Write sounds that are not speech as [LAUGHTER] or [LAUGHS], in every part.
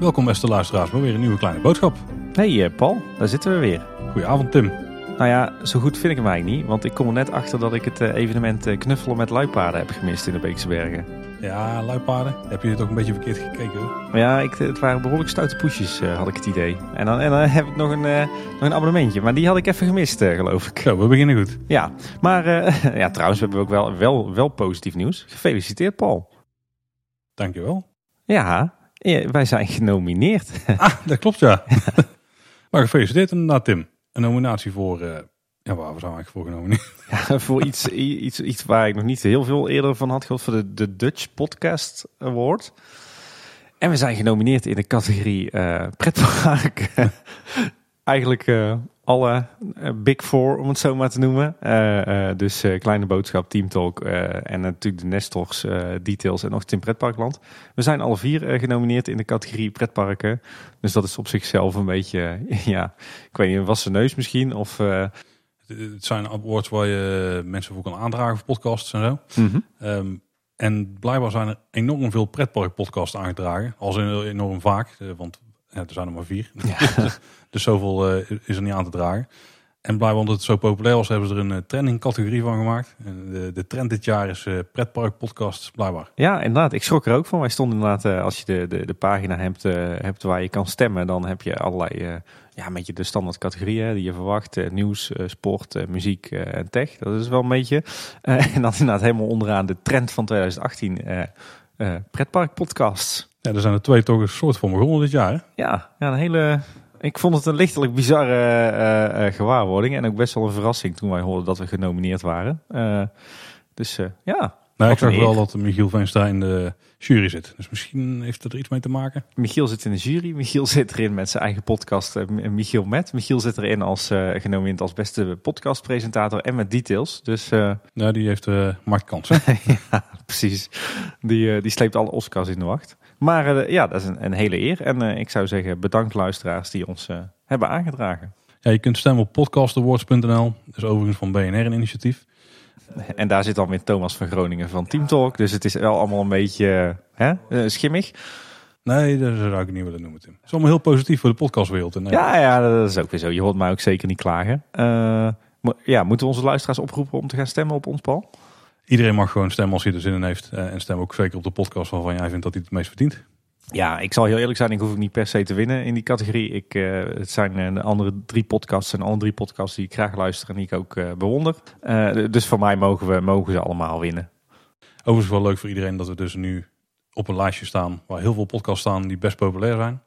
Welkom beste luisteraars bij weer een nieuwe kleine boodschap. Hey eh, Paul, daar zitten we weer. Goedenavond Tim. Nou ja, zo goed vind ik hem eigenlijk niet, want ik kom er net achter dat ik het eh, evenement eh, knuffelen met luipaarden heb gemist in de Beekse Bergen. Ja, luipaarden. Heb je dit ook een beetje verkeerd gekeken? hoor? Ja, ik, het waren behoorlijk stoute poesjes, eh, had ik het idee. En dan, en dan heb ik nog een, eh, nog een abonnementje, maar die had ik even gemist, eh, geloof ik. Zo, we beginnen goed. Ja, maar [LAUGHS] ja, trouwens, we hebben ook wel, wel, wel positief nieuws. Gefeliciteerd, Paul. Dankjewel. Ja, wij zijn genomineerd. Ah, dat klopt ja. [LAUGHS] maar gefeliciteerd inderdaad Tim. Een nominatie voor... ja, waar we zijn eigenlijk voor genomineerd? [LAUGHS] Ja, voor iets, iets, iets waar ik nog niet heel veel eerder van had gehoord, voor de, de Dutch Podcast Award. En we zijn genomineerd in de categorie eh pretpark. [LAUGHS] Eigenlijk eh, alle eh, Big Four, om het zo maar te noemen. Dus Kleine Boodschap, Team Talk en natuurlijk de Nestors, Details en nog Tim Pretparkland. We zijn alle vier genomineerd in de categorie pretparken. Dus dat is op zichzelf een beetje, [LAUGHS] ja, ik weet niet, een wassen neus misschien. Of, Het- zijn awards waar je mensen voor kan aandragen voor podcasts en zo. mhm. Ehm, en blijkbaar zijn er enorm veel pretparkpodcasts aangedragen. Als in enorm vaak, eh, want ja, er zijn er maar vier. [LAUGHS] dus zoveel eh, is er niet aan te dragen. En blijkbaar omdat het zo populair was, hebben ze er een eh, trending categorie van gemaakt. En de, de trend dit jaar is eh pretpark podcasts, blijkbaar. Ja, inderdaad. Ik schrok er ook van. Wij stonden inderdaad, eh, als je de, de, de pagina hebt, eh, hebt waar je kan stemmen, dan heb je allerlei, eh, ja, een beetje de standaard categorieën die je verwacht. Eh, nieuws, eh, sport, eh, muziek eh, en tech. Dat is wel een beetje. [LAUGHS] Eh, en dan inderdaad helemaal onderaan de trend van 2018, eh eh pretpark podcasts. Ja, er zijn er twee toch een soort van begonnen dit jaar. Hè? Ja, ja, een hele... Ik vond het een lichtelijk bizarre eh, eh, gewaarwording. En ook best wel een verrassing toen wij hoorden dat we genomineerd waren. Eh, dus eh, ja, Nou, ik zag wel dat Michiel Veenstra in de jury zit. Dus misschien heeft het er iets mee te maken. Michiel zit in de jury. Michiel zit erin met zijn eigen podcast eh, Michiel Met. Michiel zit erin als eh genomineerd als beste podcastpresentator en met details. Dus eh, Ja, die heeft uh, marktkans. Hè? [LAUGHS] ja, precies. Die, eh, die sleept alle Oscars in de wacht. Maar eh, ja, dat is een, een hele eer. En eh, ik zou zeggen bedankt luisteraars die ons eh, hebben aangedragen. Ja, je kunt stemmen op podcastawards.nl. Dat is overigens van BNR een initiatief. En daar zit dan weer Thomas van Groningen van Team Talk. Dus het is wel allemaal een beetje hè, schimmig. Nee, dat zou ik niet willen noemen, Tim. Het is allemaal heel positief voor de podcastwereld. Nederland. Ja, ja, dat is ook weer zo. Je hoort mij ook zeker niet klagen. Ja, moeten we onze luisteraars oproepen om te gaan stemmen op ons, Paul? Iedereen mag gewoon stemmen als hij er zin in heeft. Eh, en stem ook zeker op de podcast waarvan jij vindt dat hij het meest verdient. Ja, ik zal heel eerlijk zijn. Ik hoef ook niet per se te winnen in die categorie. Ik, eh, het zijn eh, de andere drie podcasts en alle drie podcasts die ik graag luister en die ik ook bewonder. Dus voor mij mogen, we, mogen ze allemaal winnen. Overigens wel leuk voor iedereen dat we dus nu op een lijstje staan waar heel veel podcasts staan die best populair zijn.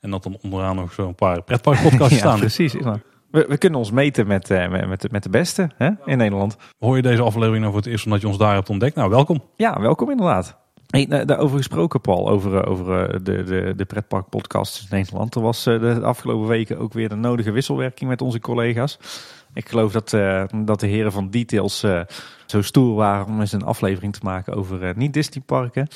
En dat dan onderaan nog zo'n paar pretparkpodcasts [LAUGHS] ja, staan. precies. inderdaad. We, we kunnen ons meten met, eh, met, met, de, met de beste hè, in Nederland. Hoor je deze aflevering nou voor het eerst omdat je ons daar hebt ontdekt? Nou, welkom. Ja, welkom inderdaad. Hey, nou, daarover gesproken, Paul, over, eh, over eh, de, de, de pretparkpodcasts in Nederland. Er was de afgelopen weken ook weer de nodige wisselwerking met onze collega's. Ik geloof dat, dat de heren van Details zo stoer waren om eens een aflevering te maken over niet-Disney-parken.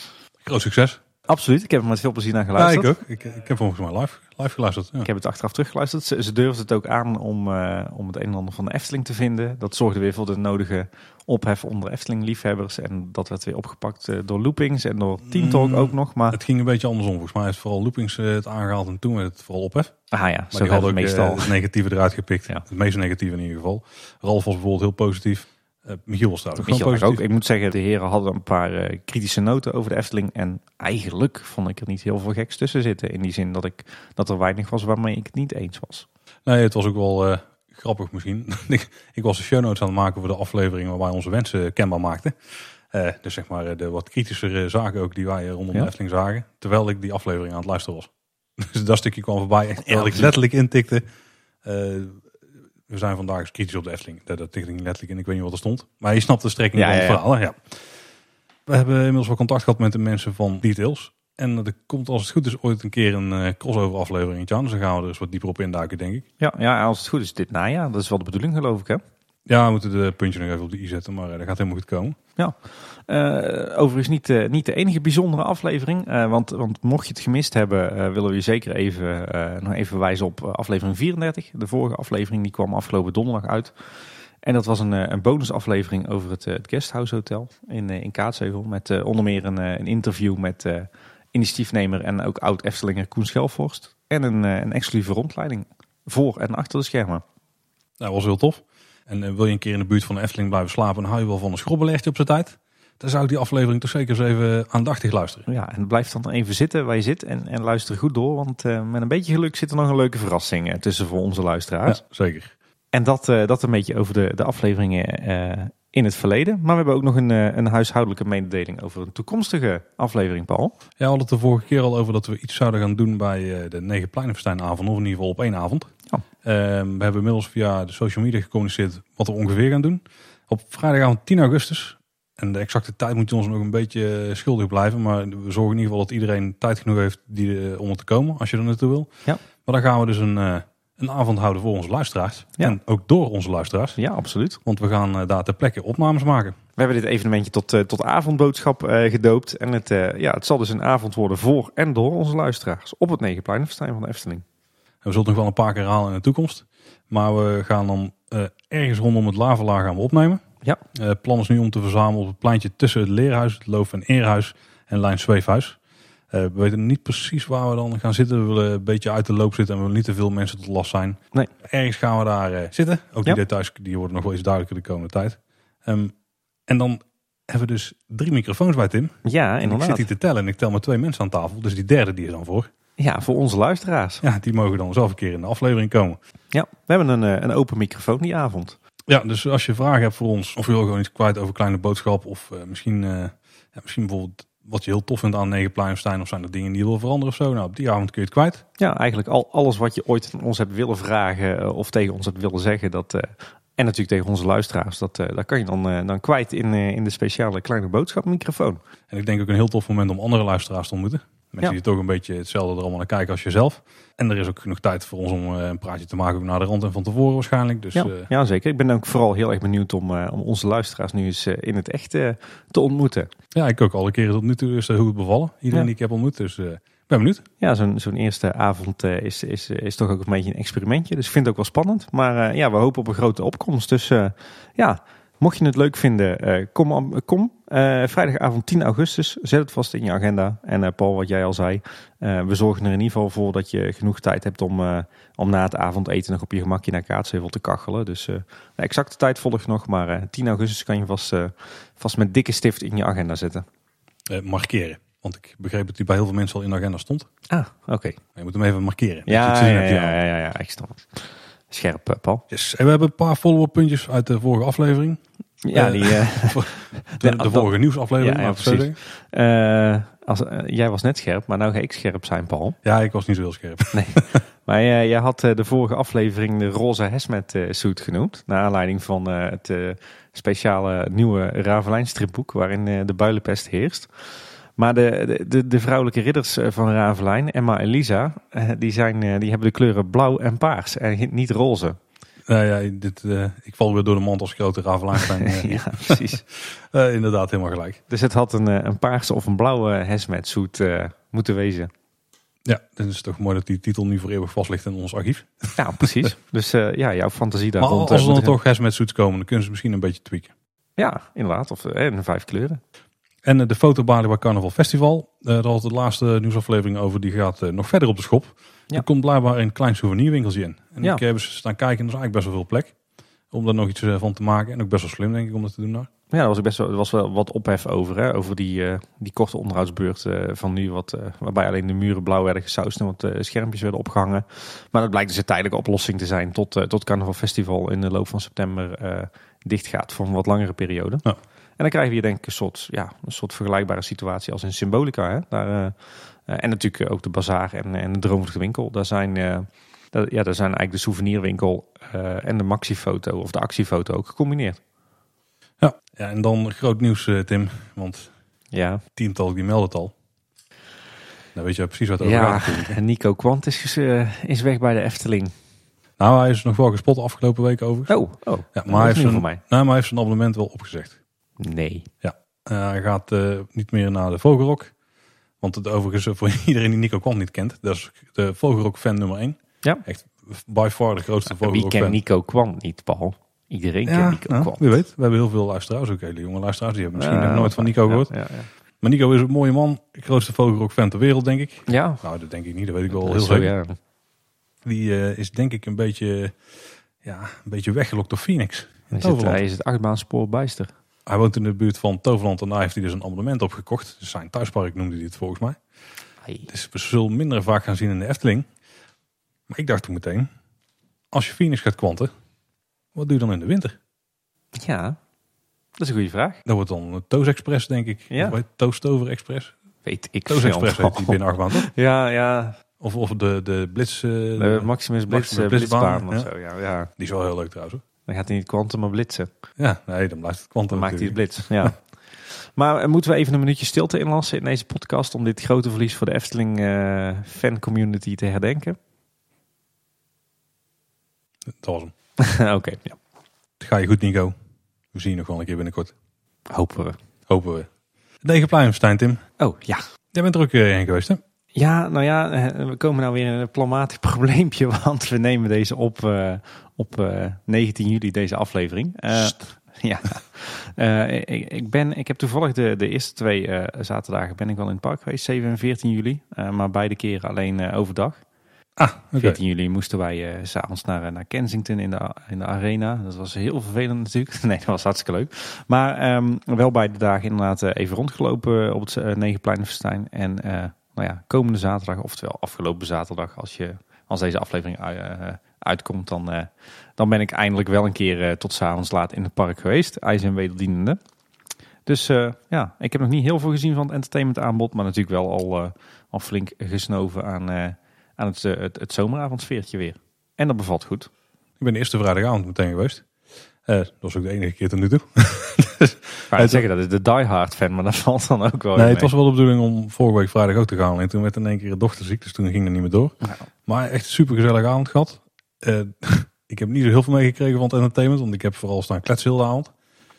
Groot succes. Absoluut, ik heb er met veel plezier naar Ja, geluisterd. ik ook. Ik, ik heb volgens mij live, live geluisterd. Ja. Ik heb het achteraf teruggeluisterd. Ze, ze durfden het ook aan om, eh, om het een en ander van de Efteling te vinden. Dat zorgde weer voor de nodige ophef onder Efteling-liefhebbers. En dat werd weer opgepakt eh, door Loopings en door Team Talk Mm. ook nog. Maar Het ging een beetje andersom. Volgens mij heeft vooral Loopings eh, het aangehaald en toen werd het vooral ophef. ah ja, Maar zo die gaat hadden ook meestal. het negatieve eruit gepikt. Ja. Het meest negatieve in ieder geval. Ralf was bijvoorbeeld heel positief. Eh Michiel was daar ook ook. Ik moet zeggen, de heren hadden een paar eh, kritische noten over de Efteling. En eigenlijk vond ik er niet heel veel geks tussen zitten. In die zin dat, ik, dat er weinig was waarmee ik het niet eens was. Nee, het was ook wel eh, grappig misschien. [LAUGHS] ik, ik was de show notes aan het maken voor de aflevering waar wij onze wensen kenbaar maakten. Eh, dus zeg maar de wat kritischere zaken ook die wij rondom Ja. de Efteling zagen. Terwijl ik die aflevering aan het luisteren was. [LAUGHS] Dus dat stukje kwam voorbij. Echt, terwijl ik letterlijk intikte. We zijn vandaag eens kritisch op de Efteling. Dat, dat niet letterlijk in. Ik weet niet wat er stond. Maar je snapt de strekking Ja, van het ja, ja. verhaal. Ja. We hebben inmiddels wel contact gehad met de mensen van Details. En er komt als het goed is ooit een keer een eh, crossover aflevering aan. Dus dan gaan we er eens wat dieper op induiken denk ik. Ja, ja, als het goed is dit najaar. Dat is wel de bedoeling geloof ik hè. Ja, we moeten de puntje nog even op de i zetten, maar eh, dat gaat helemaal goed komen. Eh, overigens niet, eh, niet de enige bijzondere aflevering. eh, want, want mocht je het gemist hebben, eh, willen we je zeker even, eh, nog even wijzen op eh, aflevering 34. De vorige aflevering die kwam afgelopen donderdag uit. En dat was een, een bonusaflevering over het, het Guesthouse Hotel in, in Kaatsheuvel. Met onder meer een, een interview met initiatiefnemer en ook oud Eftelinger Koen Schelvorst. En een, een exclusieve rondleiding voor en achter de schermen. Nou, dat was heel tof. En wil je een keer in de buurt van de Efteling blijven slapen, hou je wel van een schrobbelegje op zijn tijd dan zou ik die aflevering toch zeker eens even aandachtig luisteren. Ja, en blijf dan even zitten waar je zit en, en luister goed door. Want uh, met een beetje geluk zit er nog een leuke verrassing tussen voor onze luisteraars. Ja, zeker. En dat, uh, dat een beetje over de, de afleveringen uh, in het verleden. Maar we hebben ook nog een, een huishoudelijke mededeling over een toekomstige aflevering, Paul. Ja, we hadden het de vorige keer al over dat we iets zouden gaan doen bij de Negen Pleinenfestijnavond. Of in ieder geval op één avond. Oh. we hebben inmiddels via de social media gecommuniceerd wat we ongeveer gaan doen. Op vrijdagavond 10 augustus en de exacte tijd moet ons nog een beetje schuldig blijven. Maar we zorgen in ieder geval dat iedereen tijd genoeg heeft die, om er te komen als je er naartoe wil. Ja. Maar dan gaan we dus een, eh, een avond houden voor onze luisteraars. Ja. En ook door onze luisteraars. Ja, absoluut. Want we gaan eh, daar ter plekke opnames maken. We hebben dit evenementje tot, tot avondboodschap gedoopt. En het, ja, het zal dus een avond worden voor en door onze luisteraars. Op het Negenpleinenfestijn van de Efteling. En we zullen nog wel een paar keer herhalen in de toekomst. Maar we gaan dan ergens rondom het lavelaar gaan we opnemen. Ja. Uh, plan is nu om te verzamelen op het pleintje tussen het Leerhuis, het Loof- en Eerhuis en Lijn Zweefhuis. Uh, we weten niet precies waar we dan gaan zitten. We willen een beetje uit de loop zitten en we willen niet te veel mensen tot last zijn. Nee. Ergens gaan we daar uh, zitten. Ook die details die worden nog wel eens duidelijker de komende tijd. Um, en dan hebben we dus drie microfoons bij Tim. Ja, inderdaad. ik zit hier te tellen en ik tel maar twee mensen aan tafel. Dus die derde die is dan voor. Ja, voor onze luisteraars. Ja, die mogen dan zelf een keer in de aflevering komen. Ja, we hebben een, een open microfoon die avond. Ja, dus als je vragen hebt voor ons, of je wil gewoon iets kwijt over kleine boodschap, of uh, misschien, uh, ja, misschien bijvoorbeeld wat je heel tof vindt aan Negenpleinstein, of zijn er dingen die je wil veranderen of zo, nou op die avond kun je het kwijt. Ja, eigenlijk al, alles wat je ooit van ons hebt willen vragen uh, of tegen ons hebt willen zeggen, dat, en natuurlijk tegen onze luisteraars, dat, daar kan je dan, dan kwijt in, in de speciale kleine boodschapmicrofoon. En ik denk ook een heel tof moment om andere luisteraars te ontmoeten. Mensen die toch een beetje hetzelfde er allemaal naar kijken als jezelf. En er is ook genoeg tijd voor ons om een praatje te maken naar de rand en van tevoren waarschijnlijk. Dus, ja, uh, ja, zeker. Ik ben ook vooral heel erg benieuwd om, uh, om onze luisteraars nu eens uh, in het echt te ontmoeten. Ja, ik ook alle keren tot nu toe is hoe het bevallen. Iedereen ja. die ik heb ontmoet, dus ik ben benieuwd. Ja, zo'n zo'n eerste avond is, is, is toch ook een beetje een experimentje. Dus ik vind het ook wel spannend. Maar ja, we hopen op een grote opkomst. Dus ja, Mocht je het leuk vinden, uh, kom. kom. Uh, vrijdagavond 10 augustus, zet het vast in je agenda. En uh, Paul, wat jij al zei, we zorgen er in ieder geval voor dat je genoeg tijd hebt om, om na het avondeten nog op je gemakje naar Kaatsheuvel te kachelen. Dus de exacte tijd volgt nog, maar 10 augustus kan je vast, vast met dikke stift in je agenda zetten. markeren. Want ik begreep dat hij bij heel veel mensen al in de agenda stond. Ah, oké. Je moet hem even markeren. Ja, ja, ja, ja, ja, ja, ik snap Scherp, Paul. Yes. En we hebben een paar follow-up puntjes uit de vorige aflevering. Ja, die... [LAUGHS] Uh, de, de, vorige nieuwsaflevering. Ja, ja precies. Als, uh, jij was net scherp, maar nou ga ik scherp zijn, Paul. Ja, ik was niet zo heel scherp. [LAUGHS] Nee. maar jij had de vorige aflevering de roze Hesmet suit genoemd. Naar aanleiding van het speciale nieuwe Ravelijn stripboek waarin de builenpest heerst. Maar de, de, de vrouwelijke ridders van Ravelijn, Emma en Lisa, die, zijn, die hebben de kleuren blauw en paars en niet roze. Nou ja, dit, uh, ik val weer door de mond als grote Ravelijn. Uh, [LAUGHS] ja, [LAUGHS] precies. uh, inderdaad, helemaal gelijk. Dus het had een, een paarse of een blauwe hazmat suit moeten wezen. Ja, dan is het toch mooi dat die titel nu voor eeuwig vast ligt in ons archief. [LAUGHS] Ja, precies. dus ja, jouw fantasie daar maar rond. als er dan toch hazmat suits komen, dan kunnen ze misschien een beetje tweaken. Ja, inderdaad. Of in vijf kleuren. En de fotobalie bij Carnaval Festival. daar had de laatste nieuwsaflevering over. Die gaat nog verder op de schop. Ja. Er komt blijkbaar een klein souvenirwinkeltje in. En ja. ik heb eens staan kijken en er is eigenlijk best wel veel plek. Om daar nog iets van te maken. En ook best wel slim denk ik om dat te doen daar. Ja, daar was, ik best wel, was wel wat ophef over. Hè? Over die, uh, die korte onderhoudsbeurt uh, van nu. Wat, uh, waarbij alleen de muren blauw werden gesausd en wat schermpjes werden opgehangen. Maar dat blijkt dus een tijdelijke oplossing te zijn. Tot, tot Carnaval Festival in de loop van september dicht gaat voor een wat langere periode. Ja. En dan krijgen we hier denk ik een soort, ja, een soort vergelijkbare situatie als in Symbolica. Hè? Daar, en natuurlijk ook de bazaar en, en de Droomvlucht winkel. Daar zijn, daar, ja, daar zijn eigenlijk de souvenirwinkel en de maxifoto of de actiefoto ook gecombineerd. Ja, ja en dan groot nieuws Tim, want ja. tiental die meldt het al. Nou weet je precies wat over ja, gaat en Nico Kwant is, is weg bij de Efteling. Nou, hij is nog wel gespot afgelopen week over. Oh, oh. Ja, maar, hij heeft, zijn, nou, maar hij heeft zijn abonnement wel opgezegd. Nee. Ja, uh, hij gaat uh, niet meer naar de Vogelrok. Want het overigens, voor [LAUGHS] iedereen die Nico Kwant niet kent, dat is de Vogelrok fan nummer 1. Ja. Echt by far de grootste ja, Vogelrok Wie kent Nico Kwant niet, Paul? Iedereen Ja, kent Nico nou, Kwant. wie weet. We hebben heel veel luisteraars, ook hele jonge luisteraars. Die hebben misschien nog nooit van Nico gehoord. Ja, ja. Maar Nico is een mooie man. Grootste vogelrok fan ter wereld, denk ik. ja. Nou, dat denk ik niet. Dat weet ik wel heel zo, zeker. ja. Die eh, is denk ik een beetje, ja, een beetje weggelokt door Phoenix. hij is het achtbaanspoor bijster. Hij woont in de buurt van Toverland en daar heeft hij dus een abonnement opgekocht. Dus zijn thuispark noemde hij het volgens mij. Dus we zullen minder vaak gaan zien in de Efteling. Maar ik dacht toen meteen, als je Phoenix gaat kwanten, wat doe je dan in de winter? Ja, dat is een goede vraag. Dat wordt dan een Toos Express, denk ik. Ja. Het Toostover Express. Weet ik Toos. Express heet die binnen achtbaan, toch? [LAUGHS] Ja, ja. Of, of de, de Blitz. eh, De Maximus Blitz, Maximus eh, Blitzbaan, of zo. Ja, ja. Die is wel heel leuk trouwens. hoor. Dan gaat hij niet kwantum, maar blitsen. Ja, nee, dan blijft het kwantum. Dan maakt hij het blitz. Ja. [LAUGHS] maar eh, moeten we even een minuutje stilte inlassen in deze podcast om dit grote verlies voor de Efteling eh fan community te herdenken? Dat was hem. [LAUGHS] Oké, ja. Het ga je goed, Nico. We zien je nog wel een keer binnenkort. hopen we. Hopen we. Degenpleinenstein, Tim. Oh ja. Jij bent er ook eh, heen geweest, hè? Ja, nou ja, eh, we komen nou weer in een planmatig [LAUGHS] probleempje, want we nemen deze op eh, op eh, 19 juli, deze aflevering. Eh, ja, Eh, ik, ik, ben, ik heb toevallig de, de eerste twee eh, zaterdagen ben ik wel in het park geweest, 7 en 14 juli, Eh, maar beide keren alleen eh, overdag. Ah, oké. 14 juli moesten wij eh, s s'avonds naar, eh, naar Kensington in de, in de arena. Dat was heel vervelend natuurlijk. [LAUGHS] Nee, dat was hartstikke leuk. Maar ehm, wel beide dagen inderdaad eh, even rondgelopen op het uh, Negenpleinenfestijn. En eh, nou ja, komende zaterdag, oftewel afgelopen zaterdag, als, je, als deze aflevering eh, uitkomt, dan, eh, dan ben ik eindelijk wel een keer eh, tot s'avonds laat in het park geweest. IJs en wederdienende. Dus eh, ja, ik heb nog niet heel veel gezien van het entertainment aanbod, maar natuurlijk wel al, eh, al flink gesnoven aan, eh, aan het, eh, het, het zomeravondsfeertje weer. En dat bevalt goed. Ik ben de eerste vrijdagavond meteen geweest. Eh, dat was ook de enige keer tot nu toe. [LAUGHS] Maar Het- zeggen, dat is de diehard fan, maar dat valt dan ook wel nee, mee. het was wel de bedoeling om vorige week vrijdag ook te gaan. En toen werd in één keer de dochter ziek, dus toen ging het niet meer door. Ja. Maar echt een super gezellige avond gehad. Eh, [LAUGHS] ik heb niet zo heel veel meegekregen van het entertainment, want ik heb vooral staan kletsen heel de avond.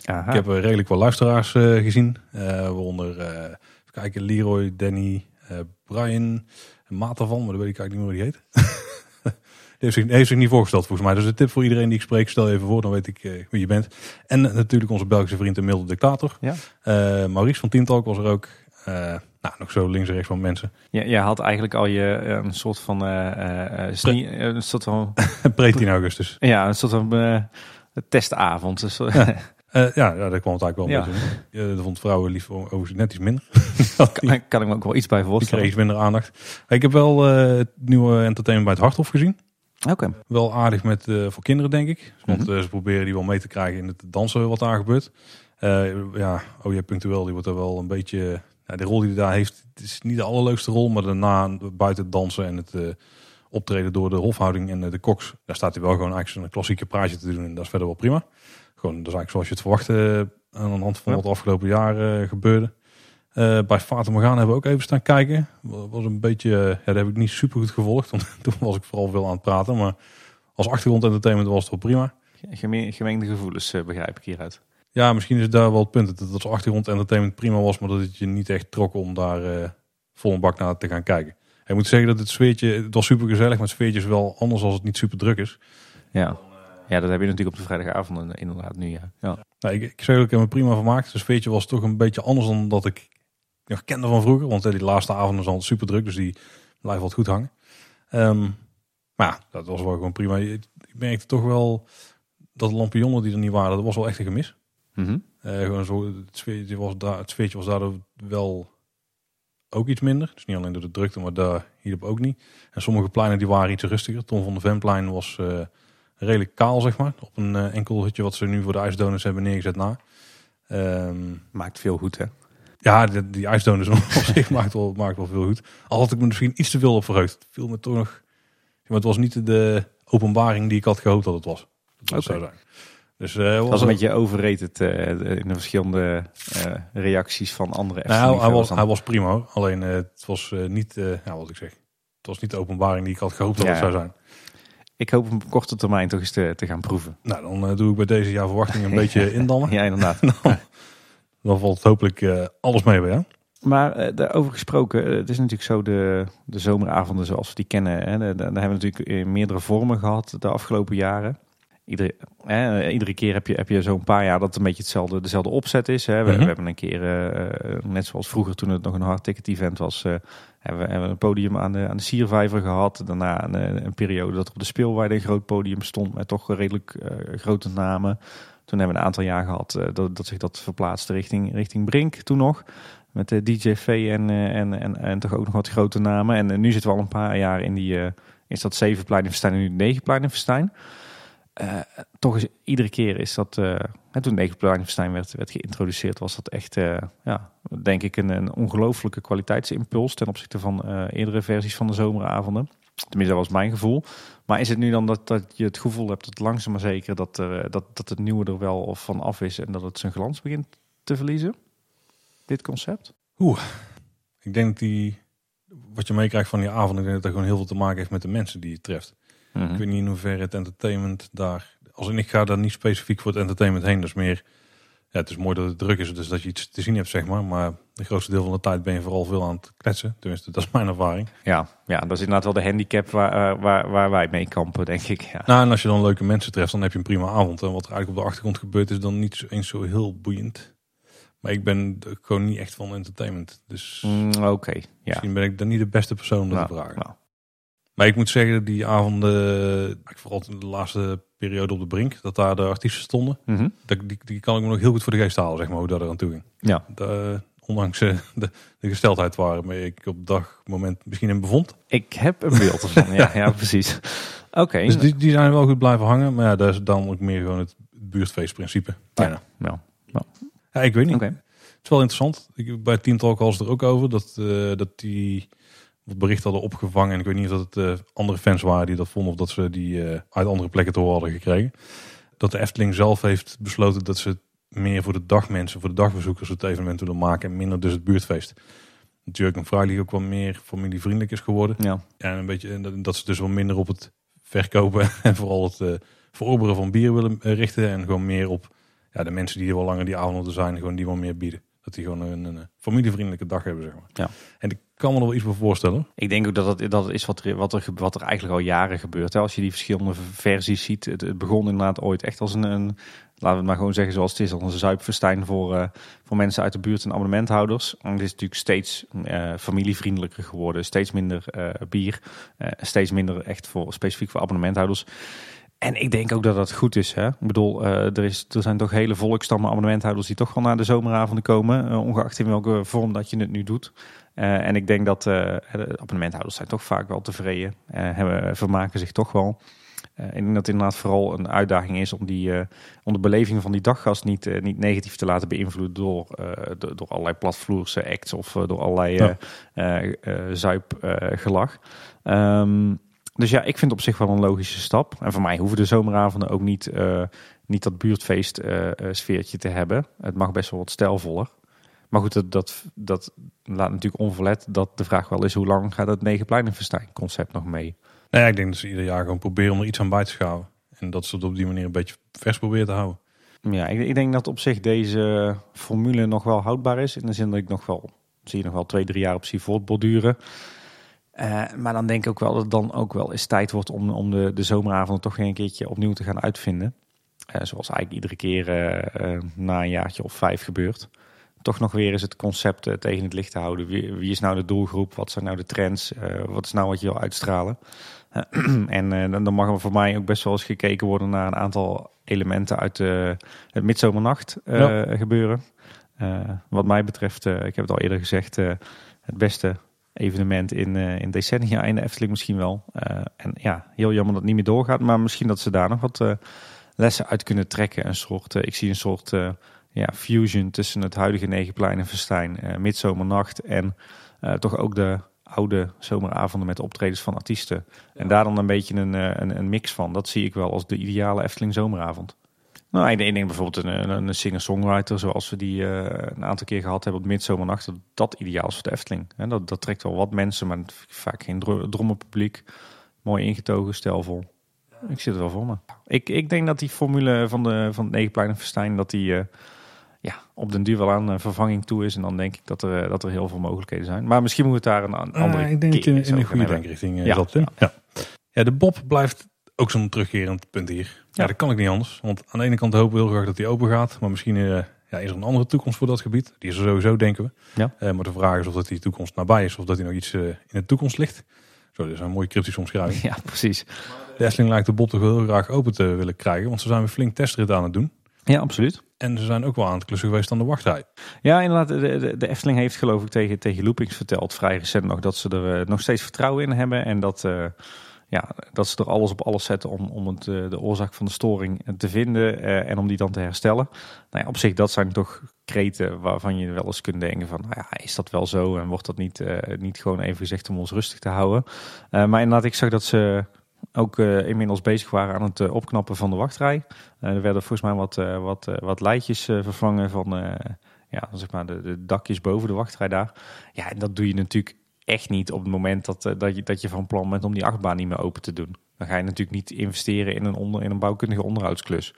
Aha. Ik heb eh, redelijk wat luisteraars gezien. Waaronder, even kijken, Leroy, Danny, Brian, maat ervan, maar dat weet ik eigenlijk niet meer hoe die heet. [LAUGHS] heeft zich, heeft zich niet voorgesteld volgens mij. Dus de tip voor iedereen die ik spreek, stel je even voor, dan weet ik eh, wie je bent. En natuurlijk onze Belgische vriend en milde dictator. Ja. Eh, Maurice van Tientalk was er ook. Eh, nou, nog zo links en rechts van mensen. Ja, jij had eigenlijk al je een soort van snie- eh, een soort van Pre-10 [LAUGHS] augustus. ja, een soort van testavond. Dus, Ja. [LAUGHS] Ja, ja, daar kwam het eigenlijk wel Ja. dat vond vrouwen lief overigens net iets minder. [LAUGHS] kan, kan ik me ook wel iets bij Die kreeg voorstellen. iets minder aandacht. Ik heb wel het nieuwe entertainment bij het Harthof gezien. Oké. Wel aardig met, eh, voor kinderen, denk ik. Want Mhm. eh, ze proberen die wel mee te krijgen in het dansen wat daar gebeurt. Eh ja, OJ Punctueel, die wordt er wel een beetje... Ja, de rol die hij daar heeft, het is niet de allerleukste rol. Maar daarna, buiten het dansen en het optreden door de hofhouding en de koks... daar staat hij wel gewoon eigenlijk een klassieke praatje te doen. En dat is verder wel prima. Gewoon, dat is eigenlijk zoals je het verwachtte aan de hand van wat de afgelopen jaar eh, gebeurde. Eh, bij Fata Morgana hebben we ook even staan kijken. Was was een beetje, eh, ja, dat heb ik niet super goed gevolgd. Want [LAUGHS] toen was ik vooral veel aan het praten. Maar als achtergrondentertainment was het wel prima. Geme- Gemengde gevoelens eh, begrijp ik hieruit. Ja, misschien is daar wel het punt. Dat het als achtergrondentertainment prima was. Maar dat het je niet echt trok om daar vol een bak naar te gaan kijken. Ik moet zeggen dat het sfeertje, het was super gezellig. Maar het sfeertje is wel anders als het niet super druk is. Ja. ja, dat heb je natuurlijk op de vrijdagavond inderdaad nu. Ja. Ja. Nou, ik, ik zeg ook, ik heb me prima vermaakt. Het sfeertje was toch een beetje anders dan dat ik nog kende van vroeger. Want die laatste avond is al super druk, dus die blijft wat goed hangen. Ehm, maar ja, dat was wel gewoon prima. Ik merkte toch wel dat de lampionnen die er niet waren, dat was wel echt een gemis. Mhm. Eh, gewoon zo, het, sfeertje was daar, het sfeertje was daardoor wel ook iets minder. Dus niet alleen door de drukte, maar daar hierop ook niet. En sommige pleinen die waren iets rustiger. Tom van de Venplein was eh, redelijk kaal, zeg maar. Op een eh, enkel hutje wat ze nu voor de ijsdonuts hebben neergezet na. Ehm, Maakt veel goed, hè? Ja, die, die ijsdonuts [LAUGHS] op zich maakt wel, maakt wel veel goed. Al had ik me misschien iets te veel op verheugd. Het viel me toch nog... Maar het was niet de openbaring die ik had gehoopt dat het was. Dat zou zijn. Dus Het was een beetje overrated eh, in de verschillende eh, reacties van andere Nou, hij, hij, was, hij was prima hoor. Alleen het was niet, ja, wat ik zeg. Het was niet de openbaring die ik had gehoopt dat Ja. het zou zijn. Ik hoop hem op korte termijn toch eens te, te gaan proeven. Nou, dan doe ik bij deze jaar verwachting een [LAUGHS] beetje indammen. Ja, inderdaad. [LAUGHS] Dan valt hopelijk eh, alles mee bij jou. Maar eh, daarover gesproken, eh, het is natuurlijk zo de, de zomeravonden zoals we die kennen. Hè, daar hebben we natuurlijk in meerdere vormen gehad de afgelopen jaren. iedere, hè, iedere keer heb je, heb je zo'n paar jaar dat het een beetje hetzelfde, dezelfde opzet is. Hè. We, Mhm. we hebben een keer, net zoals vroeger toen het nog een hard ticket event was, hebben, we, hebben een podium aan de, aan de Siervijver gehad. Daarna een, een periode dat er op de speelweide een groot podium stond met toch redelijk grote namen. Toen hebben we een aantal jaar gehad eh, dat, dat zich dat verplaatste richting, richting Brink toen nog. Met de DJ V en, eh, en, en, en toch ook nog wat grote namen. En eh, nu zitten we al een paar jaar in die, eh, is dat zeven plein in en nu negen plein in. Eh, toch is iedere keer is dat, eh, hè, toen negen plein in Verstijn werd, werd geïntroduceerd, was dat echt, eh, ja, denk ik, een, een ongelooflijke kwaliteitsimpuls ten opzichte van eh, eerdere versies van de zomeravonden. Tenminste, dat was mijn gevoel. Maar is het nu dan dat, dat je het gevoel hebt dat langzaam maar zeker dat, er, eh, dat, dat het nieuwe er wel of van af is en dat het zijn glans begint te verliezen? Dit concept? Ik denk dat die, wat je meekrijgt van die avond, ik denk dat dat gewoon heel veel te maken heeft met de mensen die je treft. Mhm. Ik weet niet in hoeverre het entertainment daar... Als in, ik ga daar niet specifiek voor het entertainment heen. Is meer... Ja, het is mooi dat het druk is, dus dat je iets te zien hebt, zeg maar. Maar de grootste deel van de tijd ben je vooral veel aan het kletsen. Tenminste, dat is mijn ervaring. Ja, ja, dat is inderdaad wel de handicap waar, eh, waar, waar wij mee kampen, denk ik. Ja. Nou, en als je dan leuke mensen treft, dan heb je een prima avond. En wat er eigenlijk op de achtergrond gebeurt, is dan niet eens zo heel boeiend. Maar ik ben gewoon niet echt van entertainment. Dus Mm, Oké, ja. misschien ben ik dan niet de beste persoon om dat Nou, te vragen. nou. Maar ik moet zeggen, die avonden, ik vooral de laatste periode op de brink, dat daar de artiesten stonden. Mhm. Dat, die, die kan ik me nog heel goed voor de geest halen, zeg maar, hoe dat er aan toe ging. Ja. De, ondanks eh, de, de gesteldheid waarmee ik op dag moment misschien in bevond. Ik heb een beeld ervan. ja, [LAUGHS] ja, precies. Oké. Dus die, die zijn wel goed blijven hangen. Maar ja, dat is dan ook meer gewoon het buurtfeestprincipe. ja, ja. Ja, ik weet niet. Oké. Het is wel interessant. Ik, bij Team Talk was het er ook over dat, eh, dat die wat bericht hadden opgevangen. En ik weet niet of dat het eh, andere fans waren die dat vonden of dat ze die eh, uit andere plekken te horen hadden gekregen. Dat de Efteling zelf heeft besloten dat ze het meer voor de dagmensen, voor de dagbezoekers het evenement willen maken en minder dus het buurtfeest. Natuurlijk een Vrijlig ook wat meer familievriendelijk is geworden. Ja. En een beetje en dat- ze dus wat minder op het verkopen [LAUGHS] en vooral het verorberen van bier willen richten. En gewoon meer op ja, de mensen die er wel langer die avonden zijn, gewoon die wat meer bieden. Dat die gewoon een, een, familievriendelijke dag hebben, zeg maar. Ja. En ik kan me er wel iets bij voorstellen. Ik denk ook dat dat is wat er, wat, er, wat er eigenlijk al jaren gebeurt. Hè. Als je die verschillende versies ziet. Het, het begon inderdaad ooit echt als een, een, laten we het maar gewoon zeggen zoals het is, als een zuipfestijn voor, eh, voor mensen uit de buurt en abonnementhouders. En het is natuurlijk steeds eh, familievriendelijker geworden. Steeds minder eh, bier. steeds minder echt voor, specifiek voor abonnementhouders. En ik denk ook dat dat goed is. Hè? Ik bedoel, er, is, er zijn toch hele volkstammen abonnementhouders die toch wel naar de zomeravonden komen. ongeacht in welke vorm dat je het nu doet. Eh, en ik denk dat eh, de abonnementhouders zijn toch vaak wel tevreden. eh hebben, vermaken zich toch wel. Eh, ik denk dat het inderdaad vooral een uitdaging is om, die, om de beleving van die daggast niet, niet negatief te laten beïnvloeden door, door, allerlei platvloerse acts of door allerlei Ja. zuipgelach. Ehm, dus ja, ik vind het op zich wel een logische stap. En voor mij hoeven de zomeravonden ook niet, niet dat buurtfeest sfeertje te hebben. Het mag best wel wat stijlvoller. Maar goed, dat, dat, dat laat natuurlijk onverlet dat de vraag wel is... hoe lang gaat het Negenpleinenfestijn concept nog mee? Nou ja, ik denk dat ze ieder jaar gewoon proberen om er iets aan bij te schaven. En dat ze het op die manier een beetje vers proberen te houden. Ja, ik, ik denk dat op zich deze formule nog wel houdbaar is. In de zin dat ik nog wel, zie je nog wel twee, drie jaar op zie voortborduren. Eh maar dan denk ik ook wel dat het dan ook wel eens tijd wordt om, om de, de zomeravonden toch weer een keertje opnieuw te gaan uitvinden. Eh, zoals eigenlijk iedere keer eh, na een jaartje of vijf gebeurt. Toch nog weer eens het concept eh, tegen het licht te houden. Wie, wie is nou de doelgroep? Wat zijn nou de trends? Eh, wat is nou wat je wil uitstralen? [CLEARS THROAT] en eh, dan dan mag er voor mij ook best wel eens gekeken worden naar een aantal elementen uit eh, het midzomernacht Ja. gebeuren. Wat mij betreft, ik heb het al eerder gezegd, het beste evenement in, in decennia in de Efteling misschien wel. En ja, heel jammer dat het niet meer doorgaat, maar misschien dat ze daar nog wat lessen uit kunnen trekken. Een soort, ik zie een soort ja, fusion tussen het huidige Negenplein en Verstijn, eh midzomernacht en eh, toch ook de oude zomeravonden met optredens van artiesten. En daar dan een beetje een, eh, een, een mix van. Dat zie ik wel als de ideale Efteling zomeravond. Nou, ik denk bijvoorbeeld een, een, singer-songwriter zoals we die een aantal keer gehad hebben op midzomernacht. Dat dat ideaal is voor de Efteling. Hè, dat, dat trekt wel wat mensen, maar vaak geen dro- drommenpubliek. Mooi ingetogen, stijlvol. Ik zit er wel voor me. Ik, ik denk dat die formule van, de, van het Negenplein en Verstijn, dat die eh, ja, op den duur wel aan een vervanging toe is. En dan denk ik dat er, eh, dat er heel veel mogelijkheden zijn. Maar misschien moet het daar een, een andere Ah, ik denk dat in eens een goede denkrichting eh, Ja. zat. Ja. ja, de Bob blijft ook zo'n terugkerend punt hier. Ja. Dat kan ik niet anders. Want aan de ene kant hopen we heel graag dat hij open gaat. Maar misschien eh, ja, is er een andere toekomst voor dat gebied. Die is er sowieso, denken we. Ja. Eh, maar de vraag is of dat die toekomst nabij is. Of dat hij nog iets eh, in de toekomst ligt. Zo, dit is een mooie cryptische omschrijving. [LAUGHS] Ja, precies. De Efteling lijkt de Bob toch wel heel graag open te willen krijgen. Want ze zijn weer flink testrit aan het doen. Ja, absoluut. En ze zijn ook wel aan het klussen geweest aan de wachtrij. Ja, inderdaad. De, de, de Efteling heeft geloof ik tegen, tegen Loopings verteld, vrij recent nog, dat ze er eh, nog steeds vertrouwen in hebben. En dat, eh, ja, dat ze er alles op alles zetten om, om het, eh, de oorzaak van de storing te vinden en om die dan te herstellen. Nou ja, op zich, dat zijn toch kreten waarvan je wel eens kunt denken van, nou ja, is dat wel zo? En wordt dat niet, niet gewoon even gezegd om ons rustig te houden? Maar inderdaad, ik zag dat ze ook eh, inmiddels bezig waren aan het eh, opknappen van de wachtrij. Eh, er werden volgens mij wat, wat, wat leidjes vervangen van ja, zeg maar de, de dakjes boven de wachtrij daar. Ja, en dat doe je natuurlijk echt niet op het moment dat, dat, je, dat je van plan bent om die achtbaan niet meer open te doen. Dan ga je natuurlijk niet investeren in een, onder, in een bouwkundige onderhoudsklus.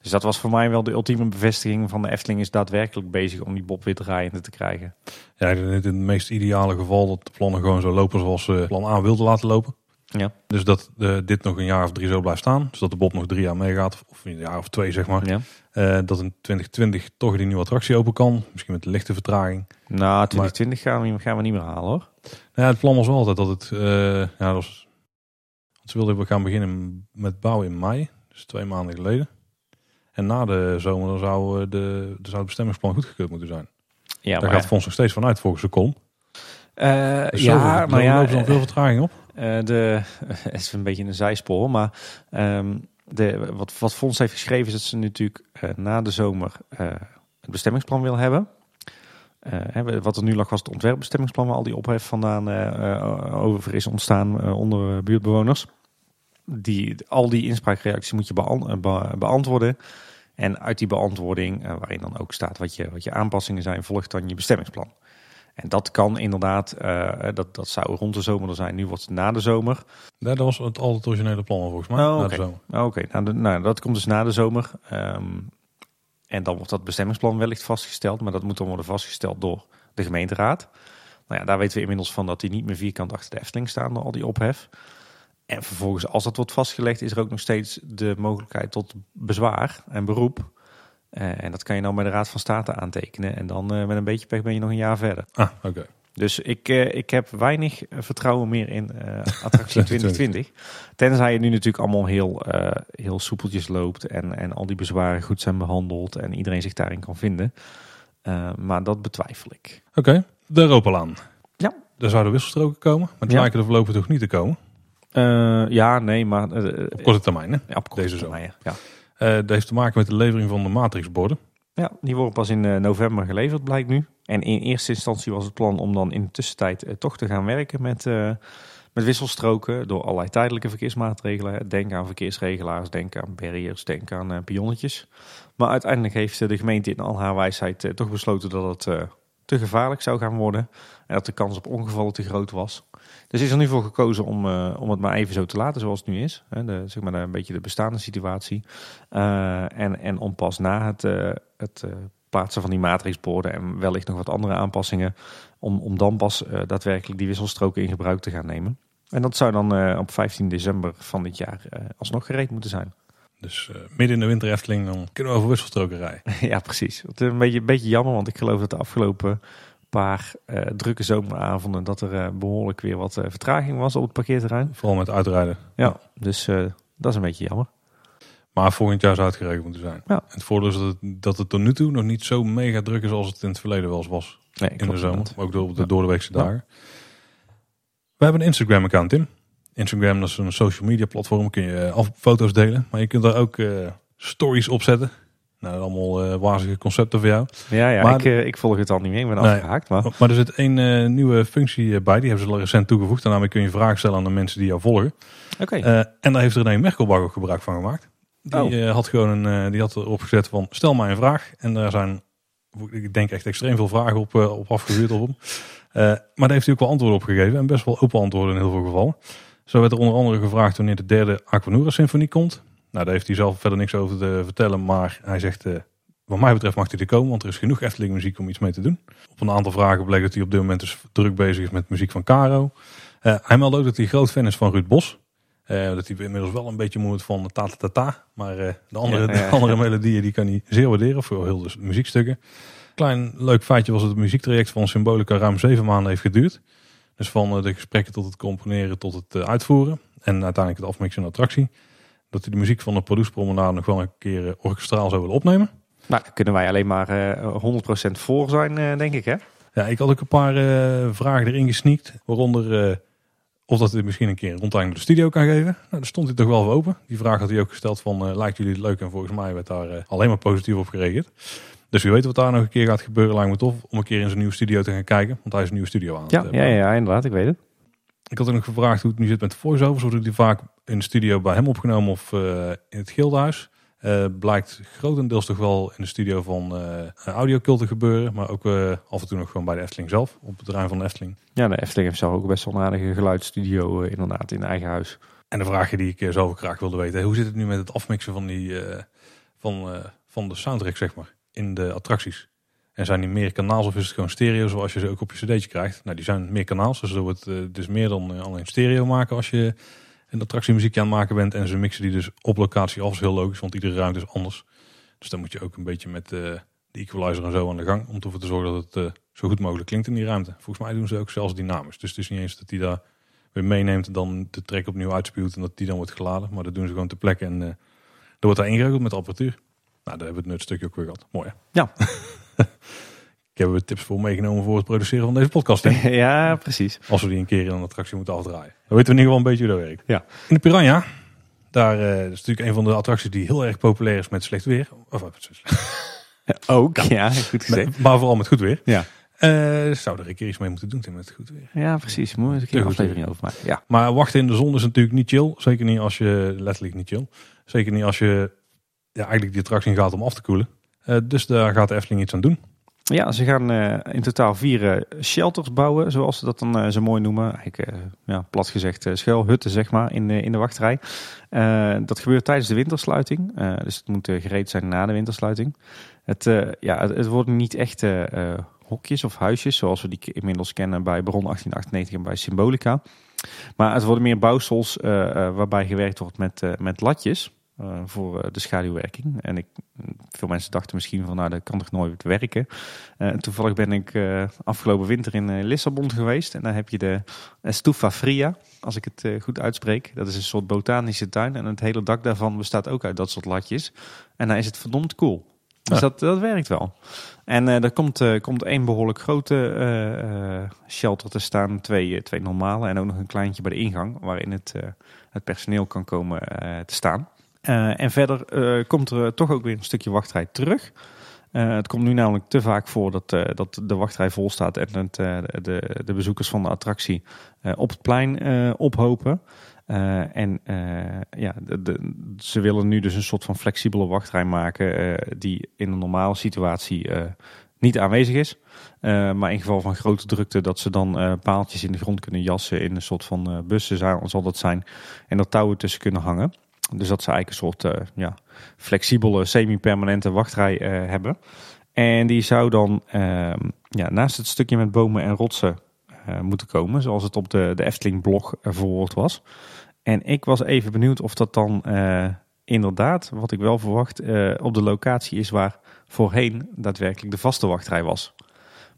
Dus dat was voor mij wel de ultieme bevestiging van de Efteling is daadwerkelijk bezig om die Bob weer draaiende te krijgen. Ja, in het meest ideale geval dat de plannen gewoon zo lopen zoals ze plan A wilden laten lopen. Ja. Dus dat eh, dit nog een jaar of drie zo blijft staan. Dus dat de Bob nog drie jaar meegaat. Of een jaar of twee zeg maar. ja. Eh, dat in 2020 toch die nieuwe attractie open kan. Misschien met een lichte vertraging. Nou, 2020 gaan we, gaan we niet meer halen hoor. Nou ja, het plan was wel altijd dat het... eh, ja, dat was, want ze wilden we gaan beginnen met bouwen in mei. Dus twee maanden geleden. En na de zomer dan zou, de, dan zou het bestemmingsplan goedgekeurd moeten zijn. Ja, Daar gaat het fonds nog steeds vanuit volgens de kom. Dus ja, maar ja, veel vertraging op. Eh, de, [LAUGHS] het is een beetje een zijspoor, maar ehm, de, wat, wat Fons heeft geschreven is dat ze natuurlijk eh, na de zomer eh, het bestemmingsplan wil hebben. Wat er nu lag was het ontwerpbestemmingsplan waar al die ophef vandaan over is ontstaan onder buurtbewoners. Die, al die inspraakreacties moet je beant- be- beantwoorden. En uit die beantwoording, waarin dan ook staat wat je, wat je aanpassingen zijn, volgt dan je bestemmingsplan. En dat kan inderdaad, eh, dat, dat zou rond de zomer er zijn. Nu wordt het na de zomer. Dat was het al het originele plan volgens mij. Oh, na oké. de zomer. Oh, Oké, nou, nou, dat komt dus na de zomer. Ehm, en dan wordt dat bestemmingsplan wellicht vastgesteld. Maar dat moet dan worden vastgesteld door de gemeenteraad. Nou ja, daar weten we inmiddels van dat die niet meer vierkant achter de Efteling staan door al die ophef. En vervolgens, als dat wordt vastgelegd, is er ook nog steeds de mogelijkheid tot bezwaar en beroep. Eh, en dat kan je dan bij de Raad van State aantekenen. En dan eh, met een beetje pech ben je nog een jaar verder. Ah, oké. Dus ik, eh, ik heb weinig vertrouwen meer in attractie [LAUGHS] 2020. Tenzij het nu natuurlijk allemaal heel, heel soepeltjes loopt en, en al die bezwaren goed zijn behandeld en iedereen zich daarin kan vinden. Maar dat betwijfel ik. Oké, de Europalaan. Ja. Daar zouden wisselstroken komen. Maar die Ja. lijken er voorlopig toch niet te komen. Ja, nee, maar... Op korte termijn. Hè? ja, op korte deze termijn, Ja. Eh, dat heeft te maken met de levering van de matrixborden. ja, die worden pas in eh, november geleverd, blijkt nu. En in eerste instantie was het plan om dan in de tussentijd eh, toch te gaan werken met, met wisselstroken door allerlei tijdelijke verkeersmaatregelen. Denk aan verkeersregelaars, denk aan barriers, denk aan pionnetjes. Maar uiteindelijk heeft de gemeente in al haar wijsheid toch besloten dat het te gevaarlijk zou gaan worden. En dat de kans op ongevallen te groot was. Dus is er nu voor gekozen om, eh, om het maar even zo te laten zoals het nu is. Hè, de, zeg maar een beetje de bestaande situatie. Eh, en, en om pas na het, eh, het plaatsen van die matrixborden en wellicht nog wat andere aanpassingen, om, om dan pas daadwerkelijk die wisselstroken in gebruik te gaan nemen. En dat zou dan op 15 december van dit jaar alsnog gereed moeten zijn. Dus midden in de winter Efteling, dan kunnen we over wisselstroken rijden. [LAUGHS] ja, precies. Het is een beetje, een beetje jammer, want ik geloof dat de afgelopen paar eh, drukke zomeravonden dat er eh, behoorlijk weer wat eh, vertraging was op het parkeerterrein. Vooral met uitrijden. Ja, dus dat is een beetje jammer. Maar volgend jaar zou het geregeld moeten zijn. Ja. En het voordeel is dat het, dat het tot nu toe nog niet zo mega druk is als het in het verleden wel eens was. Nee, In de zomer. Ook door de Ja. doordeweekse Ja. dagen. We hebben een Instagram account, Tim. Instagram dat is een social media platform. Kun je af foto's delen. Maar je kunt daar ook stories op zetten. Nou, allemaal eh wazige concepten voor jou. Ja, ja Maar- ik, eh, ik volg het al niet meer. Ik ben Nee. afgehaakt. Maar Maar er zit één eh, nieuwe functie bij. Die hebben ze recent toegevoegd. En daarmee kun je vragen stellen aan de mensen die jou volgen. oké. En daar heeft René Merkelbach ook gebruik van gemaakt. Die, Oh. had gewoon een, die had erop gezet van stel mij een vraag. En daar zijn, ik denk echt extreem veel vragen op, op afgevuurd op hem. Maar daar heeft hij ook wel antwoorden op gegeven. En best wel open antwoorden in heel veel gevallen. Zo werd er onder andere gevraagd wanneer de derde Aquanura symfonie komt. Nou, daar heeft hij zelf verder niks over te vertellen. Maar hij zegt, eh, wat mij betreft mag hij er komen. Want er is genoeg Efteling muziek om iets mee te doen. Op een aantal vragen bleek dat hij op dit moment dus druk bezig is met muziek van Caro. Eh, hij meldde ook dat hij groot fan is van Ruud Bos. Eh, dat hij inmiddels wel een beetje moet van ta ta ta ta. Maar de andere, Ja, ja, ja. de andere melodieën die kan hij zeer waarderen. Voor heel de muziekstukken. Klein leuk feitje was dat het muziektraject van Symbolica ruim zeven maanden heeft geduurd. Dus van de gesprekken tot het componeren tot het uitvoeren. En uiteindelijk het afmixen en attractie. Dat hij de muziek van de Produce Promenade nog wel een keer eh, orkestraal zou willen opnemen. Nou, daar kunnen wij alleen maar eh 100% voor zijn, eh, denk ik, hè? Ja, ik had ook een paar eh, vragen erin gesneakt. Waaronder eh, of dat hij misschien een keer een rondleiding door de studio kan geven. Nou, daar stond hij toch wel voor open. Die vraag had hij ook gesteld van, eh, lijkt jullie het leuk? En volgens mij werd daar eh, alleen maar positief op gereageerd. Dus wie weet wat daar nog een keer gaat gebeuren, lijkt me tof om een keer in zijn nieuwe studio te gaan kijken. Want hij is een nieuwe studio aan het Ja, eh, ja, ja, inderdaad, ik weet het. Ik had ook nog gevraagd hoe het nu zit met voice-overs. Worden die vaak in de studio bij hem opgenomen of eh, in het Gildenhuis? Eh, blijkt grotendeels toch wel in de studio van eh Audiocult te gebeuren. Maar ook af en toe nog gewoon bij de Efteling zelf. Op het terrein van de Efteling. Ja, de Efteling heeft zelf ook best wel een aardige geluidsstudio, inderdaad, in eigen huis. En de vraag die ik zelf ook graag wilde weten. Hoe zit het nu met het afmixen van, die, van, van de soundtrack zeg maar, in de attracties? En zijn die meer kanaals of is het gewoon stereo zoals je ze ook op je cd'tje krijgt? Nou, die zijn meer kanaals. Dus er wordt eh, dus meer dan eh, alleen stereo maken als je een attractiemuziekje aan het maken bent. En ze mixen die dus op locatie af. Dat is heel logisch, want iedere ruimte is anders. Dus dan moet je ook een beetje met eh, de equalizer en zo aan de gang. Om ervoor te zorgen dat het zo goed mogelijk klinkt in die ruimte. Volgens mij doen ze ook zelfs dynamisch. Dus het is niet eens dat die daar weer meeneemt en dan de track opnieuw uitspuwt en dat die dan wordt geladen. Maar dat doen ze gewoon ter plekke en er wordt daar ingeregeld met de apparatuur. Nou, daar hebben we het nutstukje ook weer gehad. Mooi hè? Ja. [LAUGHS] [LAUGHS] Ik heb er tips voor meegenomen voor het produceren van deze podcast. Hè? [LAUGHS] ja, precies. Als we die een keer in een attractie moeten afdraaien. Dan weten we in ieder geval een beetje hoe dat werkt. Ja. In de Piranha, daar eh, is natuurlijk een van de attracties die heel erg populair is met slecht weer. Of, eh, [LAUGHS] Ook, ja, goed gezegd. maar vooral met goed weer. Ja. Eh zou er een keer iets mee moeten doen met goed weer. Ja, precies. Moet een keer een aflevering over maken. Ja. Maar wachten in de zon is natuurlijk niet chill. Zeker niet als je, letterlijk niet chill. Zeker niet als je ja, eigenlijk die attractie gaat om af te koelen. Eh, dus daar gaat de Efteling iets aan doen. Ja, ze gaan eh, in totaal vier eh, shelters bouwen, zoals ze dat dan zo mooi noemen. Eigenlijk, ja, plat gezegd, schuilhutten zeg maar, in, in de wachtrij. Dat gebeurt tijdens de wintersluiting. Dus het moet gereed zijn na de wintersluiting. Het, ja, het, worden niet echt hokjes of huisjes, zoals we die inmiddels kennen bij Bron 1898 en bij Symbolica. Maar het worden meer bouwsels waarbij gewerkt wordt met, met latjes. Eh, voor eh, de schaduwwerking. En ik, veel mensen dachten misschien van, nou, dat kan toch nooit werken. Eh, toevallig ben ik afgelopen winter in Lissabon geweest. En daar heb je de Estufa Fria, als ik het goed uitspreek. Dat is een soort botanische tuin. En het hele dak daarvan bestaat ook uit dat soort latjes. En dan is het verdomd cool. Dus Ja. dat, dat werkt wel. En er komt, komt één behoorlijk grote shelter te staan. Twee, twee normale en ook nog een kleintje bij de ingang. Waarin het, het personeel kan komen te staan. Eh, en verder eh, komt er toch ook weer een stukje wachtrij terug. Eh, het komt nu namelijk te vaak voor dat, dat de wachtrij vol staat en het, de, de bezoekers van de attractie op het plein ophopen. En ja, de, ze willen nu dus een soort van flexibele wachtrij maken die in een normale situatie niet aanwezig is. Maar in geval van grote drukte dat ze dan paaltjes in de grond kunnen jassen in een soort van eh, bussen zal dat zijn. En er touwen tussen kunnen hangen. Dus dat ze eigenlijk een soort eh, ja, flexibele, semi-permanente wachtrij eh, hebben. En die zou dan ehm, ja, naast het stukje met bomen en rotsen eh, moeten komen. Zoals het op de, de Efteling-blog verwoord was. En ik was even benieuwd of dat dan inderdaad, wat ik wel verwacht, op de locatie is waar voorheen daadwerkelijk de vaste wachtrij was.